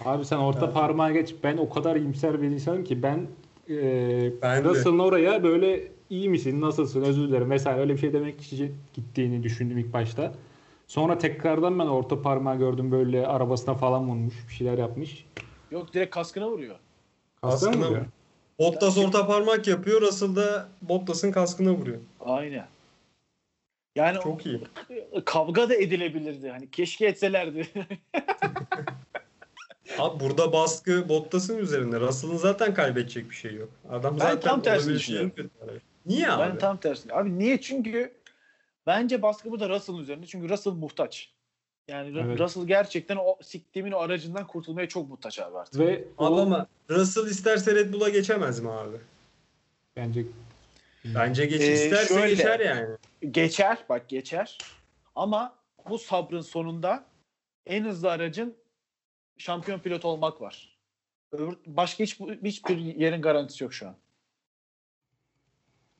Abi sen orta parmağa geç. Ben o kadar iyimser bir insanım ki ben e, Ben de. Russell'ın oraya böyle iyi misin, nasılsın, özür dilerim vesaire öyle bir şey demek için gittiğini düşündüm ilk başta. Sonra tekrardan ben orta parmağı gördüm böyle arabasına falan vurmuş, bir şeyler yapmış. Yok direkt kaskına vuruyor. Kaskına mı Kaskına vuruyor? Bottas orta parmak yapıyor. Russell da Bottas'ın kaskına vuruyor. Aynen. Yani Çok iyi. kavga da edilebilirdi. Hani keşke etselerdi. Abi burada baskı Bottas'ın üzerinde. Russell'ın zaten kaybedecek bir şey yok. Adam Ben zaten tam tersini düşünüyorum. Niye abi? ben tam tersine. Abi niye? Çünkü bence baskı burada Russell'ın üzerinde. Çünkü Russell muhtaç. Yani Evet. Russell gerçekten o siktiğimin o aracından kurtulmaya çok muhtaç abi artık. Ve Abi o ama Russell isterse Red Bull'a geçemez mi abi? bence Bence geç Ee, isterse şöyle. geçer yani. Geçer bak geçer. Ama bu sabrın sonunda en hızlı aracın şampiyon pilot olmak var. Öbür- Başka hiç, hiçbir yerin garantisi yok şu an.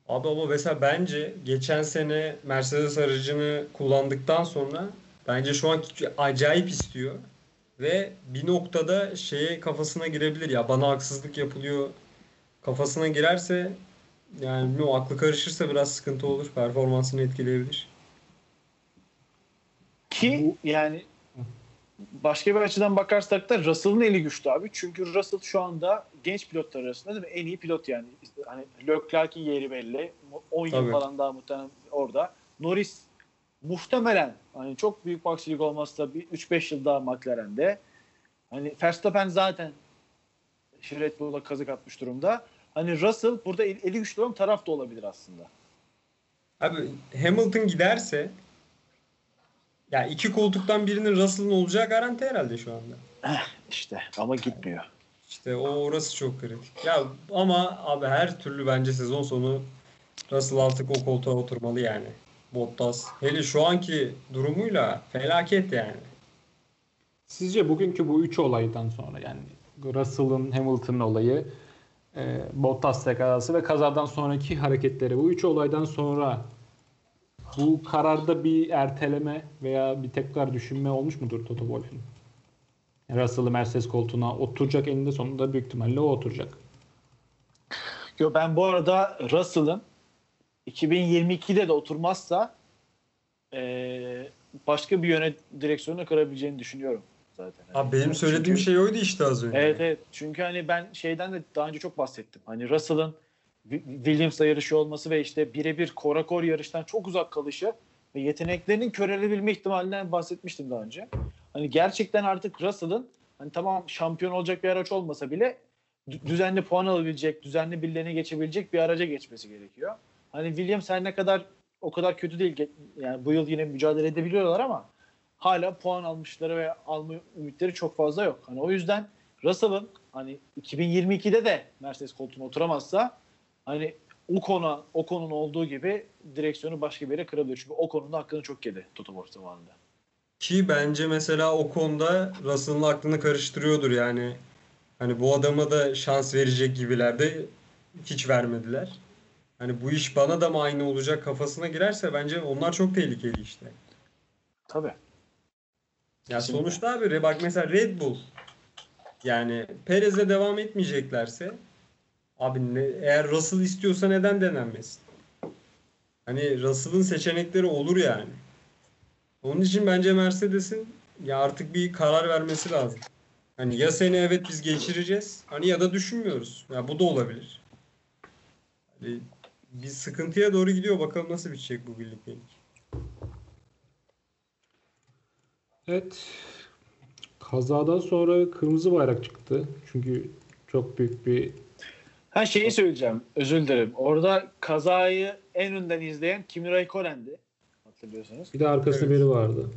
Abi ama mesela bence geçen sene Mercedes aracını kullandıktan sonra bence şu an acayip istiyor. Ve bir noktada şeye kafasına girebilir ya bana haksızlık yapılıyor kafasına girerse yani bilmiyorum, aklı karışırsa biraz sıkıntı olur. Performansını etkileyebilir. Ki yani başka bir açıdan bakarsak da Russell'ın eli güçlü abi. Çünkü Russell şu anda genç pilotlar arasında değil mi? En iyi pilot yani. Hani Leclerc'in yeri belli. 10 yıl falan daha muhtemelen orada. Norris muhtemelen hani çok büyük bir aksilik olmazsa bir 3-5 yıl daha McLaren'de. Hani Verstappen zaten Red Bull'a kazık atmış durumda. Hani Russell burada el- eli güçlü olan taraf da olabilir aslında. Abi Hamilton giderse ya iki koltuktan birinin Russell'ın olacağı garanti herhalde şu anda. İşte ama gitmiyor. İşte o orası çok kritik. Ya ama abi her türlü bence sezon sonu Russell artık o koltuğa oturmalı yani. Bottas. Hele şu anki durumuyla felaket yani. Sizce bugünkü bu üç olaydan sonra yani Russell'ın Hamilton'ın olayı, e, Bottas kazası ve kazadan sonraki hareketleri bu üç olaydan sonra bu kararda bir erteleme veya bir tekrar düşünme olmuş mudur Toto Wolff'un? Russell'ı Mercedes koltuğuna oturacak eninde sonunda büyük ihtimalle o oturacak. Yo ben bu arada Russell'ın 2022'de de oturmazsa eee, başka bir yöne direksiyonu kırabileceğini düşünüyorum zaten. Abi benim Çünkü- söylediğim şey oydu işte az önce. Evet evet. Çünkü hani ben şeyden de daha önce çok bahsettim. Hani Russell'ın Williams'la yarışı olması ve işte birebir korakor yarıştan çok uzak kalışı ve yeteneklerinin körelebilme ihtimalinden bahsetmiştim daha önce. Hani gerçekten artık Russell'ın hani tamam şampiyon olacak bir araç olmasa bile dü- düzenli puan alabilecek, düzenli birilerine geçebilecek bir araca geçmesi gerekiyor. Hani Williams her ne kadar o kadar kötü değil. Yani bu yıl yine mücadele edebiliyorlar ama hala puan almışları ve alma ümitleri çok fazla yok. Hani o yüzden Russell'ın hani 2022'de de Mercedes koltuğuna oturamazsa hani o konu o konunun olduğu gibi direksiyonu başka bir yere kırabilir. Çünkü o konunun hakkını çok yedi Toto Wolff zamanında. Ki bence mesela o konuda Russell'ın aklını karıştırıyordur yani. Hani bu adama da şans verecek gibiler de hiç vermediler. Hani bu iş bana da mı aynı olacak kafasına girerse bence onlar çok tehlikeli işte. Tabii. Ya sonuçta abi bak mesela Red Bull yani Perez'e devam etmeyeceklerse abi ne, eğer Russell istiyorsa neden denenmesin? Hani Russell'ın seçenekleri olur yani. Onun için bence Mercedes'in ya artık bir karar vermesi lazım. Hani ya seni evet biz geçireceğiz hani ya da düşünmüyoruz. Ya bu da olabilir. Hani bir sıkıntıya doğru gidiyor. Bakalım nasıl bitecek bu birliktelik. Evet. Kazadan sonra kırmızı bayrak çıktı. Çünkü çok büyük bir Ha şeyi söyleyeceğim. Özür dilerim. Orada kazayı en önden izleyen Kimi Raikkonen'di. Hatırlıyorsunuz. bir de arkasında Evet. biri vardı.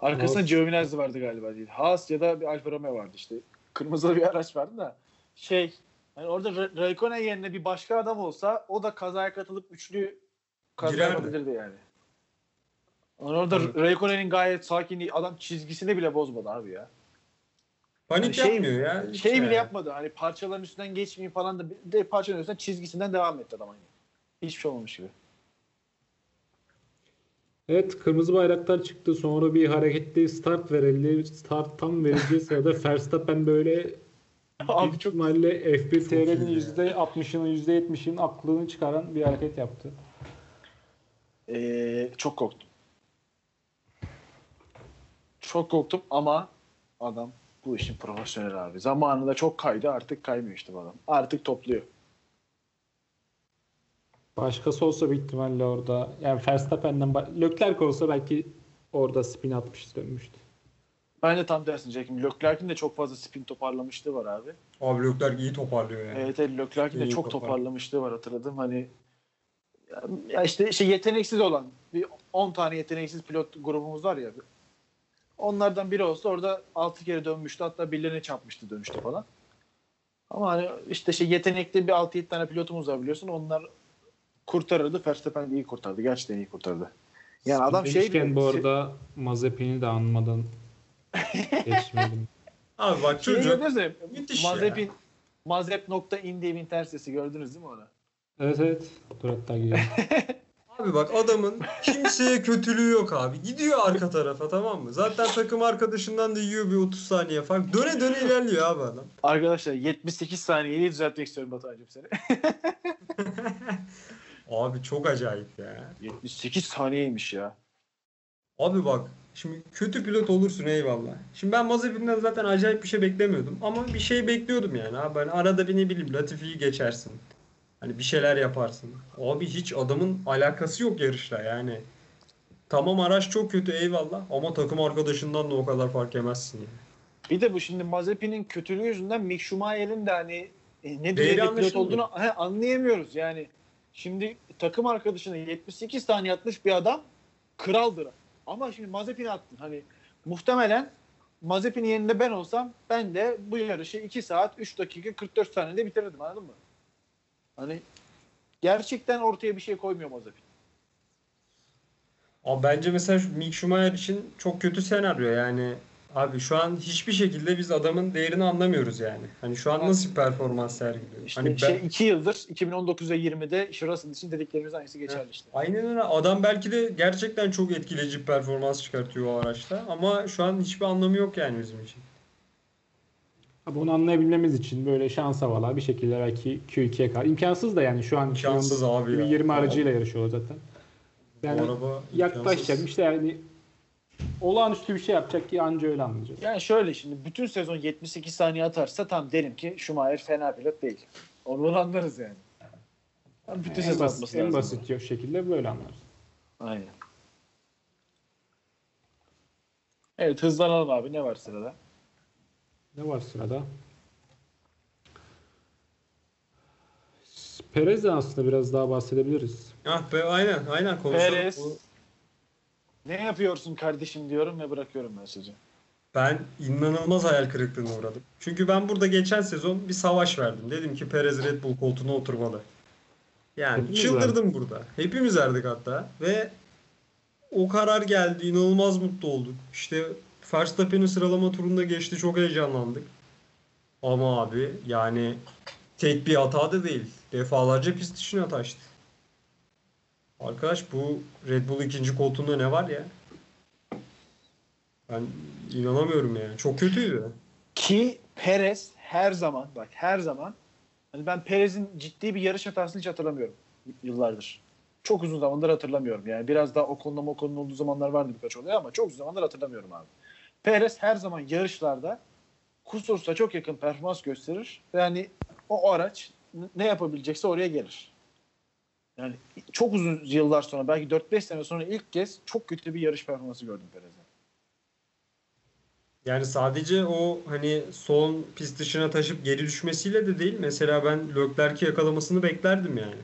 Arkasında Haas. Giovinazzi vardı galiba değil. Haas ya da bir Alfa Romeo vardı işte. Kırmızı bir araç vardı da. Şey hani orada Ra- Raikkonen yerine bir başka adam olsa o da kazaya katılıp üçlü kaza Girerdi. yapabilirdi yani. Yani orada Evet. Raikkonen'in gayet sakin adam çizgisini bile bozmadı abi ya. Panik Yani şey- yapmıyor ya. hiç Şey bile yani. yapmadı. Hani parçaların üstünden geçmeyeyim falan da bir de parçaların üstünden çizgisinden devam etti adam hani. Hiçbir şey olmamış gibi. Evet kırmızı bayraklar çıktı. Sonra bir hareketli start verildi. Start tam verileceği sırada Verstappen böyle Abi çok ihtimalle F1 TR'nin iyi ya. %60'ının %70'inin aklını çıkaran bir hareket yaptı. Ee, çok korktum. Çok korktum ama adam bu işin profesyoneli abi. Zamanında çok kaydı artık kaymıyor işte adam. Artık topluyor. Başkası olsa bir ihtimalle orada yani Verstappen'den Leclerc olsa belki orada spin atmıştı dönmüştü. Ben de tam tersini diyecektim. Leclerc'in de çok fazla spin toparlamışlığı var abi. Abi Leclerc iyi toparlıyor yani. Evet, evet Leclerc'in de çok topar- toparlamışlığı var hatırladım. Hani ya işte şey yeteneksiz olan bir 10 tane yeteneksiz pilot grubumuz var ya. Onlardan biri olsa orada 6 kere dönmüştü. Hatta birilerine çarpmıştı dönüşte falan. Ama hani işte şey yetenekli bir 6-7 tane pilotumuz var biliyorsun. Onlar kurtarırdı. Verstappen iyi kurtardı. Gerçekten iyi kurtardı. Yani adam şey bile- bu arada Mazepin'i de anmadan geçmedim. Abi bak Şeyi çocuk mü? müthiş Mazepin Mazep.in diye bir internet sitesi gördünüz değil mi onu? Evet evet. Dur hatta. Abi bak adamın kimseye kötülüğü yok abi. Gidiyor arka tarafa tamam mı? Zaten takım arkadaşından da yiyor bir 30 saniye fark. Döne döne ilerliyor abi adam. Arkadaşlar 78 saniyeyi düzeltmek istiyorum Batuhan'cığım seni. Abi çok acayip ya. 78 saniyeymiş ya. Abi bak şimdi kötü pilot olursun eyvallah. Şimdi ben Mazepin'den zaten acayip bir şey beklemiyordum. Ama bir şey bekliyordum yani abi. Hani arada bir ne bileyim Latifi'yi geçersin. Hani bir şeyler yaparsın. Abi hiç adamın alakası yok yarışla yani. Tamam araç çok kötü eyvallah ama takım arkadaşından da o kadar fark yemezsin yani. Bir de bu şimdi Mazepin'in kötülüğü yüzünden Mick Schumacher'in de hani e, ne düzeyde pilot olduğunu he, anlayamıyoruz. Yani şimdi takım arkadaşına 78 saniye atmış bir adam kraldır. Ama şimdi Mazepin'i attın. Hani muhtemelen Mazepin'in yerinde ben olsam ben de bu yarışı 2 saat 3 dakika 44 saniyede bitirirdim anladın mı? Hani gerçekten ortaya bir şey koymuyor Mazepin. Abi bence mesela Mick Schumacher için çok kötü senaryo yani. Abi şu an hiçbir şekilde biz adamın değerini anlamıyoruz yani. Hani şu an nasıl bir performans sergiliyor? İşte hani ben, şey 2 yıldır 2019 ve 20'de Russell için dediklerimiz aynısı geçerli işte. Aynen öyle. Adam belki de gerçekten çok etkileyici performans çıkartıyor o araçta. Ama şu an hiçbir anlamı yok yani bizim için. Abi onu anlayabilmemiz için böyle şans havalar bir şekilde belki Q2'ye kadar. İmkansız da yani şu an İmkansız abi ya. 20 aracıyla yarışıyor zaten. Yani Bu araba yaklaşacak işte yani olağanüstü bir şey yapacak ki anca öyle anlayacak. Yani şöyle şimdi bütün sezon 78 saniye atarsa tam derim ki Schumacher fena pilot değil. Onu anlarız yani. Ama bütün en sezon basit, atması en lazım. basit şekilde böyle anlarız. Aynen. Evet hızlanalım abi ne var sırada? Ne var sırada? Perez'den aslında biraz daha bahsedebiliriz. Ah be aynen aynen konuşalım. Perez. Bu- Ne yapıyorsun kardeşim diyorum ve bırakıyorum ben sözü. Ben inanılmaz hayal kırıklığına uğradım. Çünkü ben burada geçen sezon bir savaş verdim. Dedim ki Perez Red Bull koltuğuna oturmalı. Yani Hepimiz çıldırdım burada. Hepimiz verdik hatta. Ve o karar geldi. İnanılmaz mutlu olduk. İşte Verstappen'in sıralama turunda geçti. Çok heyecanlandık. Ama abi yani tek bir hata da değil. Defalarca pist dışına taştı. Arkadaş bu Red Bull ikinci koltuğunda ne var ya? Ben inanamıyorum yani. Çok kötüydü. Ki Perez her zaman bak her zaman hani ben Perez'in ciddi bir yarış hatasını hiç hatırlamıyorum yıllardır. Çok uzun zamandır hatırlamıyorum. Yani biraz daha o konuda o konunun olduğu zamanlar vardı birkaç oluyor ama çok uzun zamandır hatırlamıyorum abi. Perez her zaman yarışlarda kusursa çok yakın performans gösterir ve hani o araç ne yapabilecekse oraya gelir. Yani çok uzun yıllar sonra belki 4-5 sene sonra ilk kez çok kötü bir yarış performansı gördüm Perez'den. Yani sadece o hani son pist dışına taşıp geri düşmesiyle de değil. Mesela ben Leclerc'i yakalamasını beklerdim yani.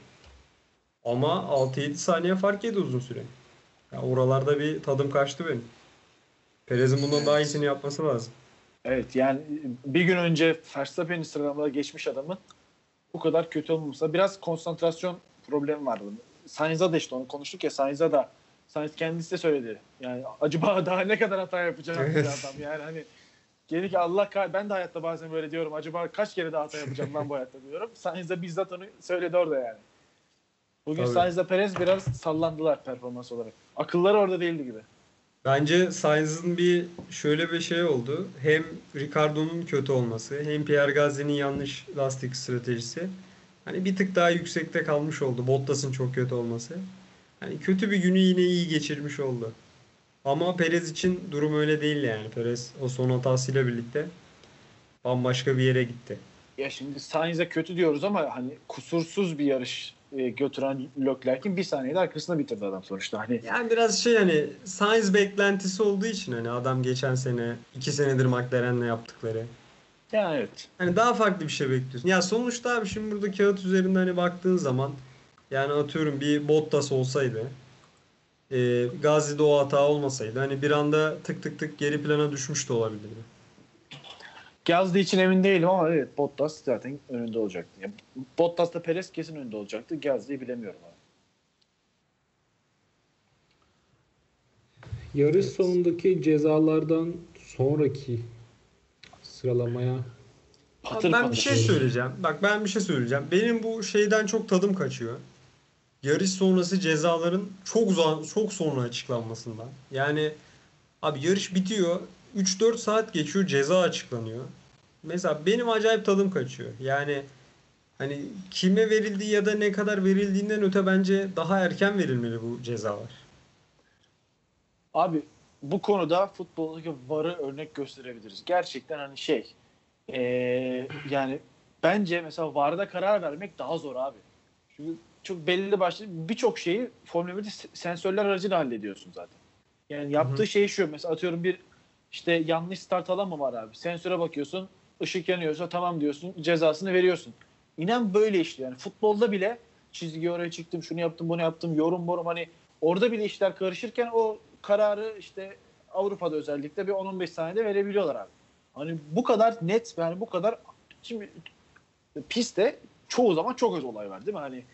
Ama 6-7 saniye fark yedi uzun süre. Ya oralarda bir tadım kaçtı benim. Perez'in bundan daha iyisini yapması lazım. Evet yani bir gün önce Verstappen'i sıralamada geçmiş adamın bu kadar kötü olmaması. Biraz konsantrasyon problemi vardı. Sainz'a da işte onu konuştuk ya Sainz'a da Sainz kendisi de söyledi. Yani acaba daha ne kadar hata yapacağım Evet. adam yani hani Geri ki Allah kah ben de hayatta bazen böyle diyorum. Acaba kaç kere daha hata yapacağım lan bu hayatta diyorum. Sainz de bizzat onu söyledi orada yani. Bugün. Sainz'la Perez biraz sallandılar performans olarak. Akılları orada değildi gibi. Bence Sainz'ın bir şöyle bir şey oldu. Hem Ricardo'nun kötü olması hem Pierre Gasly'nin yanlış lastik stratejisi. Hani bir tık daha yüksekte kalmış oldu. Bottas'ın çok kötü olması. Hani kötü bir günü yine iyi geçirmiş oldu. Ama Perez için durum öyle değil yani. Perez o son hatasıyla birlikte bambaşka bir yere gitti. Ya şimdi Sainz'e kötü diyoruz ama hani kusursuz bir yarış e, götüren Leclerc'in bir saniyede arkasında bitirdi adam sonuçta. Hani Yani biraz şey hani Sainz beklentisi olduğu için hani adam geçen sene iki senedir McLaren'le yaptıkları. yani evet. Hani daha farklı bir şey bekliyorsun. Ya sonuçta abi şimdi burada kağıt üzerinde hani baktığın zaman yani atıyorum bir Bottas olsaydı e, Gazi'de o hata olmasaydı hani bir anda tık tık tık geri plana düşmüş de olabilirdi. Gazze için emin değilim ama evet Bottas zaten önünde olacaktı. Ya, Bottas da Perez kesin önünde olacaktı. Gazze'yi bilemiyorum abi. Yarış sonundaki cezalardan sonraki sıralamaya Patır ben patır bir şey söyleyeceğim. Bak ben bir şey söyleyeceğim. Benim bu şeyden çok tadım kaçıyor. Yarış sonrası cezaların çok uzan, çok sonra açıklanmasından. Yani abi yarış bitiyor. 3-4 saat geçiyor ceza açıklanıyor. Mesela benim acayip tadım kaçıyor. Yani hani kime verildiği ya da ne kadar verildiğinden öte bence daha erken verilmeli bu cezalar. Abi bu konuda futboldaki VAR'ı örnek gösterebiliriz. Gerçekten hani şey eee, yani bence mesela VAR'da karar vermek daha zor abi. Çünkü çok belli başlı birçok şeyi Formula 1'de se- sensörler aracıyla hallediyorsun zaten. Yani yaptığı şey şu mesela atıyorum bir işte yanlış start alan mı var abi? Sensöre bakıyorsun ışık yanıyorsa tamam diyorsun cezasını veriyorsun. İnan böyle işliyor. Yani futbolda bile çizgi oraya çıktım şunu yaptım bunu yaptım yorum morum hani orada bile işler karışırken o kararı işte Avrupa'da özellikle bir 10-15 saniyede verebiliyorlar abi. Hani bu kadar net yani bu kadar şimdi pistte çoğu zaman çok az olay var değil mi? Hani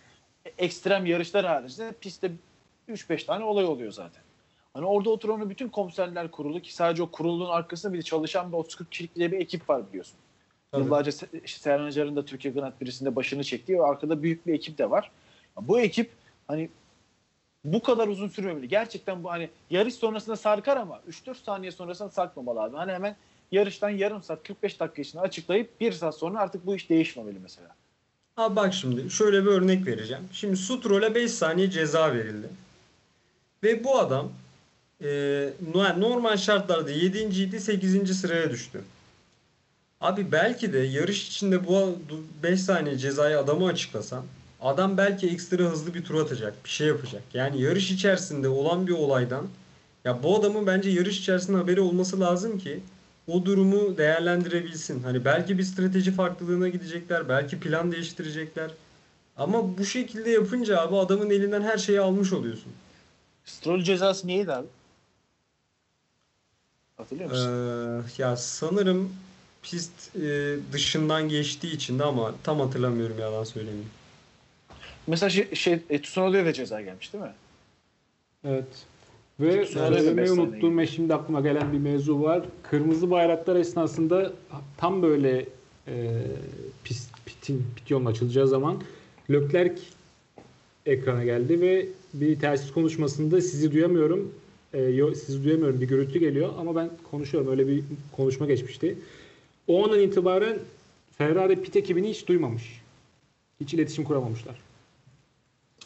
ekstrem yarışlar haricinde pistte 3-5 tane olay oluyor zaten. Hani orada oturan bütün komiserler kurulu ki sadece o kurulun arkasında bir de çalışan bir 30-40 kişilik bir ekip var biliyorsun. Tabii. Yıllarca Serhan Acar'ın da Türkiye Grand Prix'sinde başını çektiği ve arkada büyük bir ekip de var. Bu ekip hani bu kadar uzun sürmemeli. Gerçekten bu hani yarış sonrasında sarkar ama 3-4 saniye sonrasında sarkmamalı abi. Hani hemen yarıştan yarım saat 45 dakika içinde açıklayıp 1 saat sonra artık bu iş değişmemeli mesela. Abi bak şimdi şöyle bir örnek vereceğim. Şimdi Stroll'e 5 saniye ceza verildi. Ve bu adam e, no- normal şartlarda 7. idi 8. sıraya düştü. Abi belki de yarış içinde bu 5 saniye cezayı adamı açıklasan adam belki ekstra hızlı bir tur atacak, bir şey yapacak. Yani yarış içerisinde olan bir olaydan ya bu adamın bence yarış içerisinde haberi olması lazım ki o durumu değerlendirebilsin. Hani belki bir strateji farklılığına gidecekler, belki plan değiştirecekler. Ama bu şekilde yapınca abi adamın elinden her şeyi almış oluyorsun. Stroll cezası neydi abi? Hatırlıyor musun? Ee, ya sanırım pist e, dışından geçtiği için de ama tam hatırlamıyorum yalan söylemeyeyim. Mesela şey, şey e, Tsunode'ye de ceza gelmiş değil mi? Evet. Ve da söylemeyi unuttuğum ve şimdi aklıma gelen bir mevzu var. Kırmızı bayraklar esnasında tam böyle e, pist, pitin, pit yolunun açılacağı zaman Leclerc ekrana geldi ve bir telsiz konuşmasında sizi duyamıyorum. E, yo- sizi duyamıyorum bir gürültü geliyor ama ben konuşuyorum. Öyle bir konuşma geçmişti. O andan itibaren Ferrari pit ekibini hiç duymamış. Hiç iletişim kuramamışlar.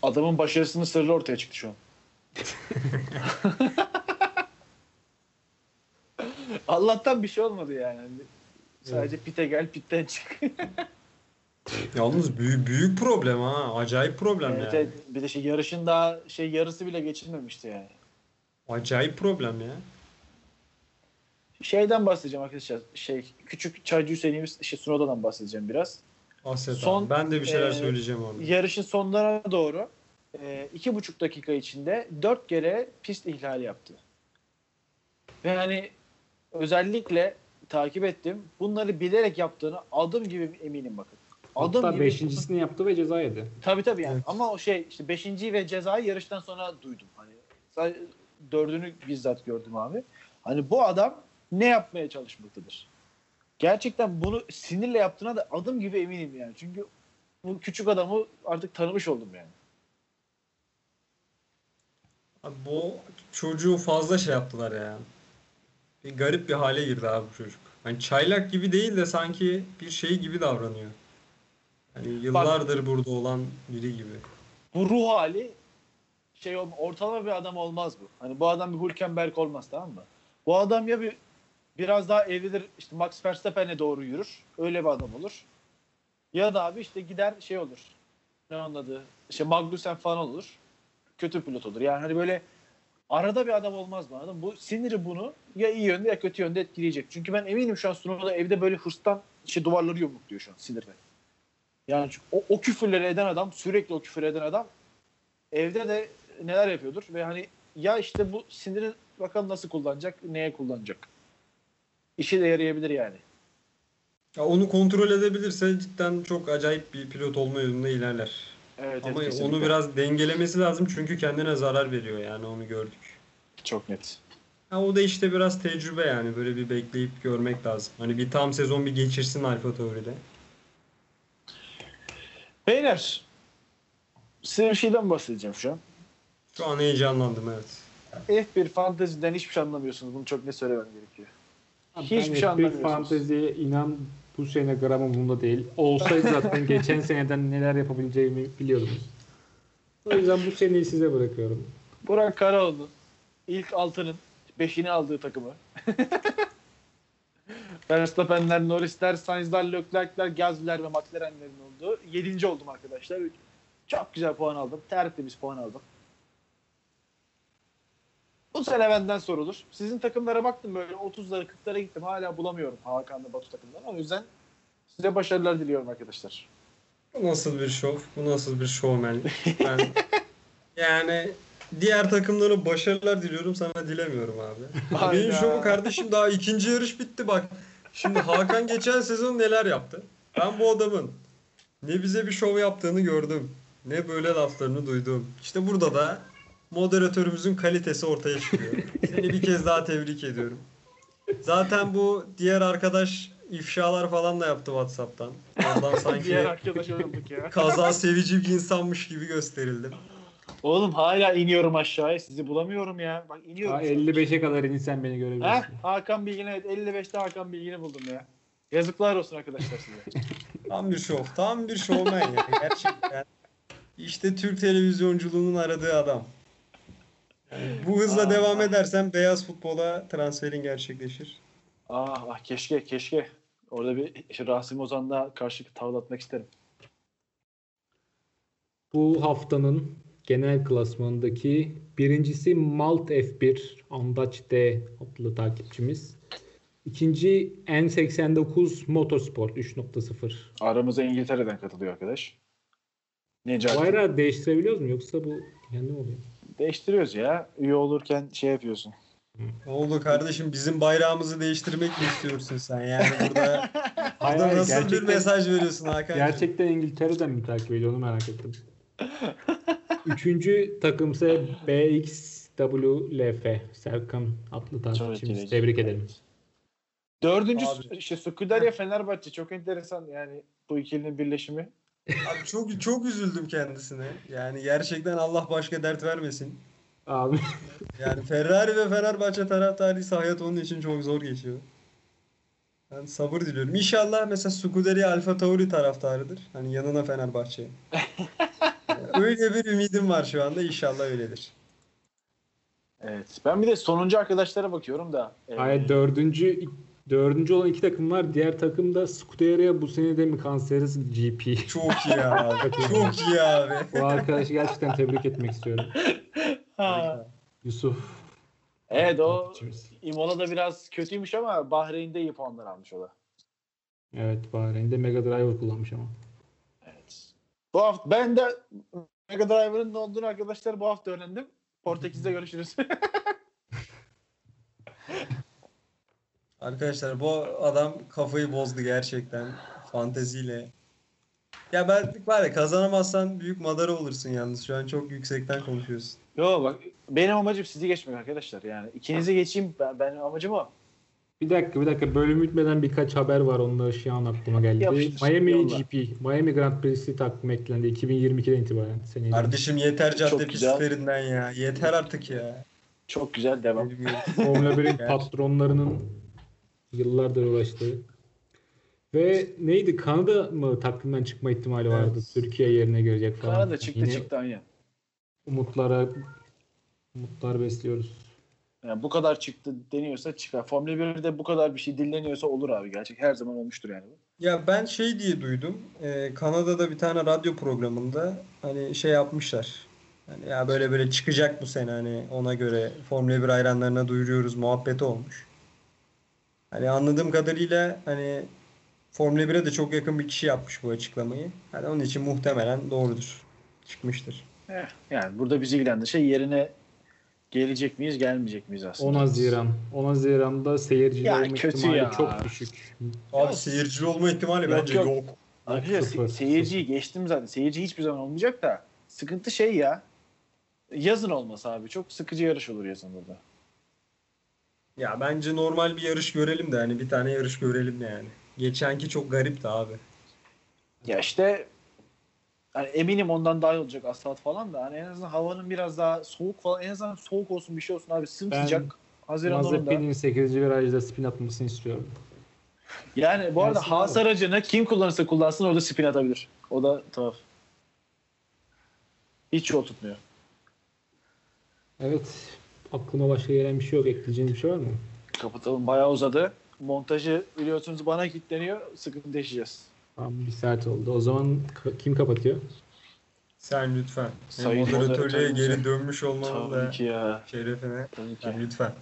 Adamın başarısının sırrı ortaya çıktı şu an. Allah'tan bir şey olmadı yani. Sadece pite gel pitten çık. Yalnız büyük, büyük problem ha. Acayip problem Evet, yani. evet. Bir de şey yarışın daha şey yarısı bile geçilmemişti yani. Acayip problem ya. Şeyden bahsedeceğim arkadaşlar. Şey küçük çaycı Hüseyin'imiz şey Sunoda'dan bahsedeceğim biraz. Aset Son, abi. Ben de bir şeyler e, söyleyeceğim orada. Yarışın sonlarına doğru e, iki buçuk dakika içinde dört kere pist ihlali yaptı. Ve hani özellikle takip ettim. Bunları bilerek yaptığını adım gibi eminim bakın. Adım Hatta gibi. beşincisini yaptı ve ceza yedi. Tabii tabii yani. Evet. Ama o şey işte beşinci ve cezayı yarıştan sonra duydum. Hani dördünü bizzat gördüm abi. Hani bu adam ne yapmaya çalışmaktadır? Gerçekten bunu sinirle yaptığına da adım gibi eminim yani. Çünkü bu küçük adamı artık tanımış oldum yani. Abi bu çocuğu fazla şey yaptılar ya. Bir garip bir hale girdi abi bu çocuk. Hani çaylak gibi değil de sanki bir şey gibi davranıyor. Hani yıllardır burada olan biri gibi. Bu ruh hali şey olma, ortalama bir adam olmaz bu. Hani bu adam bir Hülkenberg olmaz tamam mı? Bu adam ya bir biraz daha evlidir işte Max Verstappen'e doğru yürür. Öyle bir adam olur. Ya da abi işte gider şey olur. Ne onun adı? İşte Magnussen falan olur. Kötü pilot olur. Yani hani böyle arada bir adam olmaz anladın mı? Bu siniri bunu ya iyi yönde ya kötü yönde etkileyecek. Çünkü ben eminim şu an Sunoda evde böyle hırstan işte duvarları yumrukluyor şu an sinirden. Yani o, o küfürleri eden adam, sürekli o küfür eden adam evde de neler yapıyordur ve hani ya işte bu sinirin bakalım nasıl kullanacak, neye kullanacak. İşe de yarayabilir yani. Ya onu kontrol edebilirse cidden çok acayip bir pilot olma yolunda ilerler. Evet, Ama evet, onu biraz dengelemesi lazım çünkü kendine zarar veriyor yani onu gördük. çok net. Ha, o da işte biraz tecrübe yani böyle bir bekleyip görmek lazım. Hani bir tam sezon bir geçirsin Alfa Tauri'de. Beyler size bir şeyden bahsedeceğim şu an. Şu an heyecanlandım evet. F1 fanteziden hiçbir şey anlamıyorsunuz. Bunu çok ne söylemem gerekiyor. Abi Hiçbir şey F1 anlamıyorsunuz. fanteziye inan bu sene gram umurumda değil. Olsaydı zaten geçen seneden neler yapabileceğimi biliyordunuz. O yüzden bu seneyi size bırakıyorum. Burak Karaoğlu ilk altının beşini aldığı takımı. Verstappen'ler, Norris'ler, Sainz'ler, Leclerc'ler, Gasly'ler ve McLaren'lerin olduğu. Yedinci oldum arkadaşlar. Çok güzel puan aldım. Tertemiz puan aldım. Bu sene benden sorulur. Sizin takımlara baktım böyle 30'lara 40'lara gittim. Hala bulamıyorum Hakan'la Batu takımlarını. O yüzden size başarılar diliyorum arkadaşlar. Bu nasıl bir şov? Bu nasıl bir şovmen? Ben yani diğer takımlara başarılar diliyorum sana dilemiyorum abi. Benim Hayda. şovu kardeşim daha ikinci yarış bitti bak. Şimdi Hakan geçen sezon neler yaptı? Ben bu adamın ne bize bir şov yaptığını gördüm. Ne böyle laflarını duydum. İşte burada da moderatörümüzün kalitesi ortaya çıkıyor. Seni bir kez daha tebrik ediyorum. Zaten bu diğer arkadaş ifşalar falan da yaptı WhatsApp'tan. Ondan sanki Diğer arkadaş olduk ya. kaza sevici bir insanmış gibi gösterildim. Oğlum hala iniyorum aşağıya. Sizi bulamıyorum ya. Bak iniyorum. Ha, şu an. 55'e kadar insan beni görebilirsin. Ha? Hakan Bilgin evet 55'te Hakan Bilgin'i buldum ya. Yazıklar olsun arkadaşlar size. Tam bir şov. Tam bir şovmen yani gerçekten. İşte Türk televizyonculuğunun aradığı adam. Yani bu hızla Aa. devam edersen beyaz futbola transferin gerçekleşir. ah, ah keşke keşke. Orada bir işte Rasim Ozan'la karşı tavlatmak isterim. Bu haftanın genel klasmanındaki birincisi Malt F1 Andaç D adlı takipçimiz. İkinci N89 Motorsport 3.0. Aramıza İngiltere'den katılıyor arkadaş. Necati. Bayrağı değiştirebiliyoruz mu yoksa bu kendi mi oluyor? Değiştiriyoruz ya. Üye olurken şey yapıyorsun. Ne oldu kardeşim bizim bayrağımızı değiştirmek mi istiyorsun sen yani burada, Hayır, burada hayır, nasıl bir mesaj veriyorsun Hakan? Gerçekten İngiltere'den mi takip ediyor onu merak ettim. Üçüncü takım ise BXWLF Serkan adlı takipçimiz. Tebrik ederim. Dördüncü Abi. işte Skuderya Fenerbahçe çok enteresan yani bu ikilinin birleşimi. Abi çok çok üzüldüm kendisine. Yani gerçekten Allah başka dert vermesin. Abi Yani Ferrari ve Fenerbahçe taraftarıysa hayat onun için çok zor geçiyor. Ben sabır diliyorum. İnşallah mesela Scuderia Alfa Tauri taraftarıdır. Hani yanına Fenerbahçe. Yani Öyle bir ümidim var şu anda. İnşallah öyledir. Evet. Ben bir de sonuncu arkadaşlara bakıyorum da. e, Hayır dördüncü dördüncü olan iki takım var. Diğer takım da Scuderia bu sene de mi Canceres GP. Çok iyi abi. Çok iyi abi. Bu arkadaşı gerçekten tebrik etmek istiyorum. ha. Yusuf. Evet o takipçimiz. Imola'da biraz kötüymüş ama Bahreyn'de iyi puanlar almış o da. Evet Bahreyn'de Mega Driver kullanmış ama. Evet. Bu hafta ben de Mega Driver'ın ne olduğunu arkadaşlar bu hafta öğrendim. Portekiz'de görüşürüz. Arkadaşlar bu adam kafayı bozdu gerçekten fanteziyle. Ya ben var ya kazanamazsan büyük madara olursun yalnız. Şu an çok yüksekten konuşuyorsun. Yo bak benim amacım sizi geçmek arkadaşlar yani. ikinizi geçeyim ben, benim amacım o. Bir dakika bir dakika bölüm bitmeden birkaç haber var onları şu an aklıma geldi. Yapıştır, Miami yolla. GP, Miami Grand Prix'si takvim eklendi 2022'den itibaren. Seneyi Kardeşim yeter cadde pistlerinden ya. Yeter artık ya. Çok güzel devam. Formula 1'in Gerçi. patronlarının yıllardır uğraştığı. Ve neydi? Kanada mı takvimden çıkma ihtimali vardı? Evet. Türkiye yerine girecek falan. Kanada çıktı Yine çıktı aynen. Umutlara umutlar besliyoruz. Yani bu kadar çıktı deniyorsa çıkar. Formula 1'de bu kadar bir şey dilleniyorsa olur abi gerçek. Her zaman olmuştur yani. bu. Ya ben şey diye duydum. e, Kanada'da bir tane radyo programında hani şey yapmışlar. Hani ya böyle böyle çıkacak bu sene hani ona göre Formula 1 hayranlarına duyuruyoruz muhabbeti olmuş. Hani anladığım kadarıyla hani Formula 1'e de çok yakın bir kişi yapmış bu açıklamayı. Hani onun için muhtemelen doğrudur. Çıkmıştır. Eh, yani burada bizi ilgilendiren şey yerine gelecek miyiz gelmeyecek miyiz aslında. 10 Haziran. 10 Haziran'da seyircili Ya olma kötü ihtimali ya. çok düşük. Abi seyircili olma ihtimali Yok, bence yok. yok. Arkadaşlar se- seyirciyi geçtim zaten. Seyirci hiçbir zaman olmayacak da sıkıntı şey ya. Yazın olması abi. Çok sıkıcı yarış olur yazın burada. Ya bence normal bir yarış görelim de hani bir tane yarış görelim de yani. Geçenki çok garipti abi. Ya işte hani eminim ondan daha iyi olacak asfalt falan da hani en azından havanın biraz daha soğuk falan en azından soğuk olsun bir şey olsun abi sımsıcak Haziran sonunda. Mazepin'in 8. virajda spin atmasını istiyorum. Yani bu arada Gelsin Haas abi. aracını kim kullanırsa kullansın orada spin atabilir. O da tuhaf. Hiç yol tutmuyor. Evet. Aklıma başka gelen bir şey yok. Ekleyeceğiniz bir şey var mı? Kapatalım. Bayağı uzadı. Montajı biliyorsunuz bana kilitleniyor. Sıkıntı yaşayacağız. Tamam bir saat oldu. O zaman ka- kim kapatıyor? Sen lütfen. Sayın moderatörlüğe geri dönmüş olmanın Tabii da ki ya. şerefine. Tabii ki. Yani lütfen.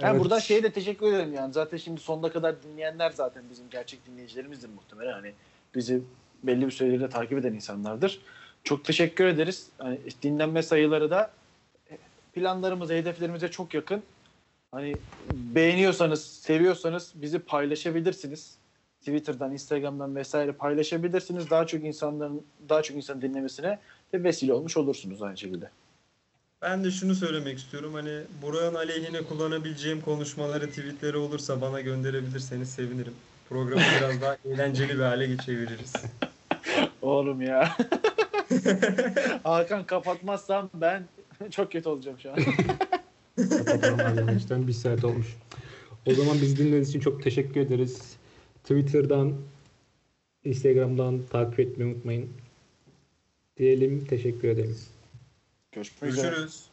Yani Evet. buradan şeye de teşekkür ederim yani. Zaten şimdi sonuna kadar dinleyenler zaten bizim gerçek dinleyicilerimizdir muhtemelen. Hani bizi belli bir süredir de takip eden insanlardır. Çok teşekkür ederiz. Hani dinlenme sayıları da planlarımıza, hedeflerimize çok yakın. Hani beğeniyorsanız, seviyorsanız bizi paylaşabilirsiniz. Twitter'dan, Instagram'dan vesaire paylaşabilirsiniz. Daha çok insanların daha çok insan dinlemesine de vesile olmuş olursunuz aynı şekilde. Ben de şunu söylemek istiyorum. Hani Burak'ın aleyhine kullanabileceğim konuşmaları, tweetleri olursa bana gönderebilirseniz sevinirim. Programı biraz daha eğlenceli bir hale çeviririz. Oğlum ya. Hakan kapatmazsam ben çok kötü olacağım şu an. Kapatalım arkadaşlar. Bir saat olmuş. O zaman bizi dinlediğiniz için çok teşekkür ederiz. Twitter'dan, Instagram'dan takip etmeyi unutmayın. Diyelim teşekkür ederiz. Görüşmek üzere. Görüşürüz.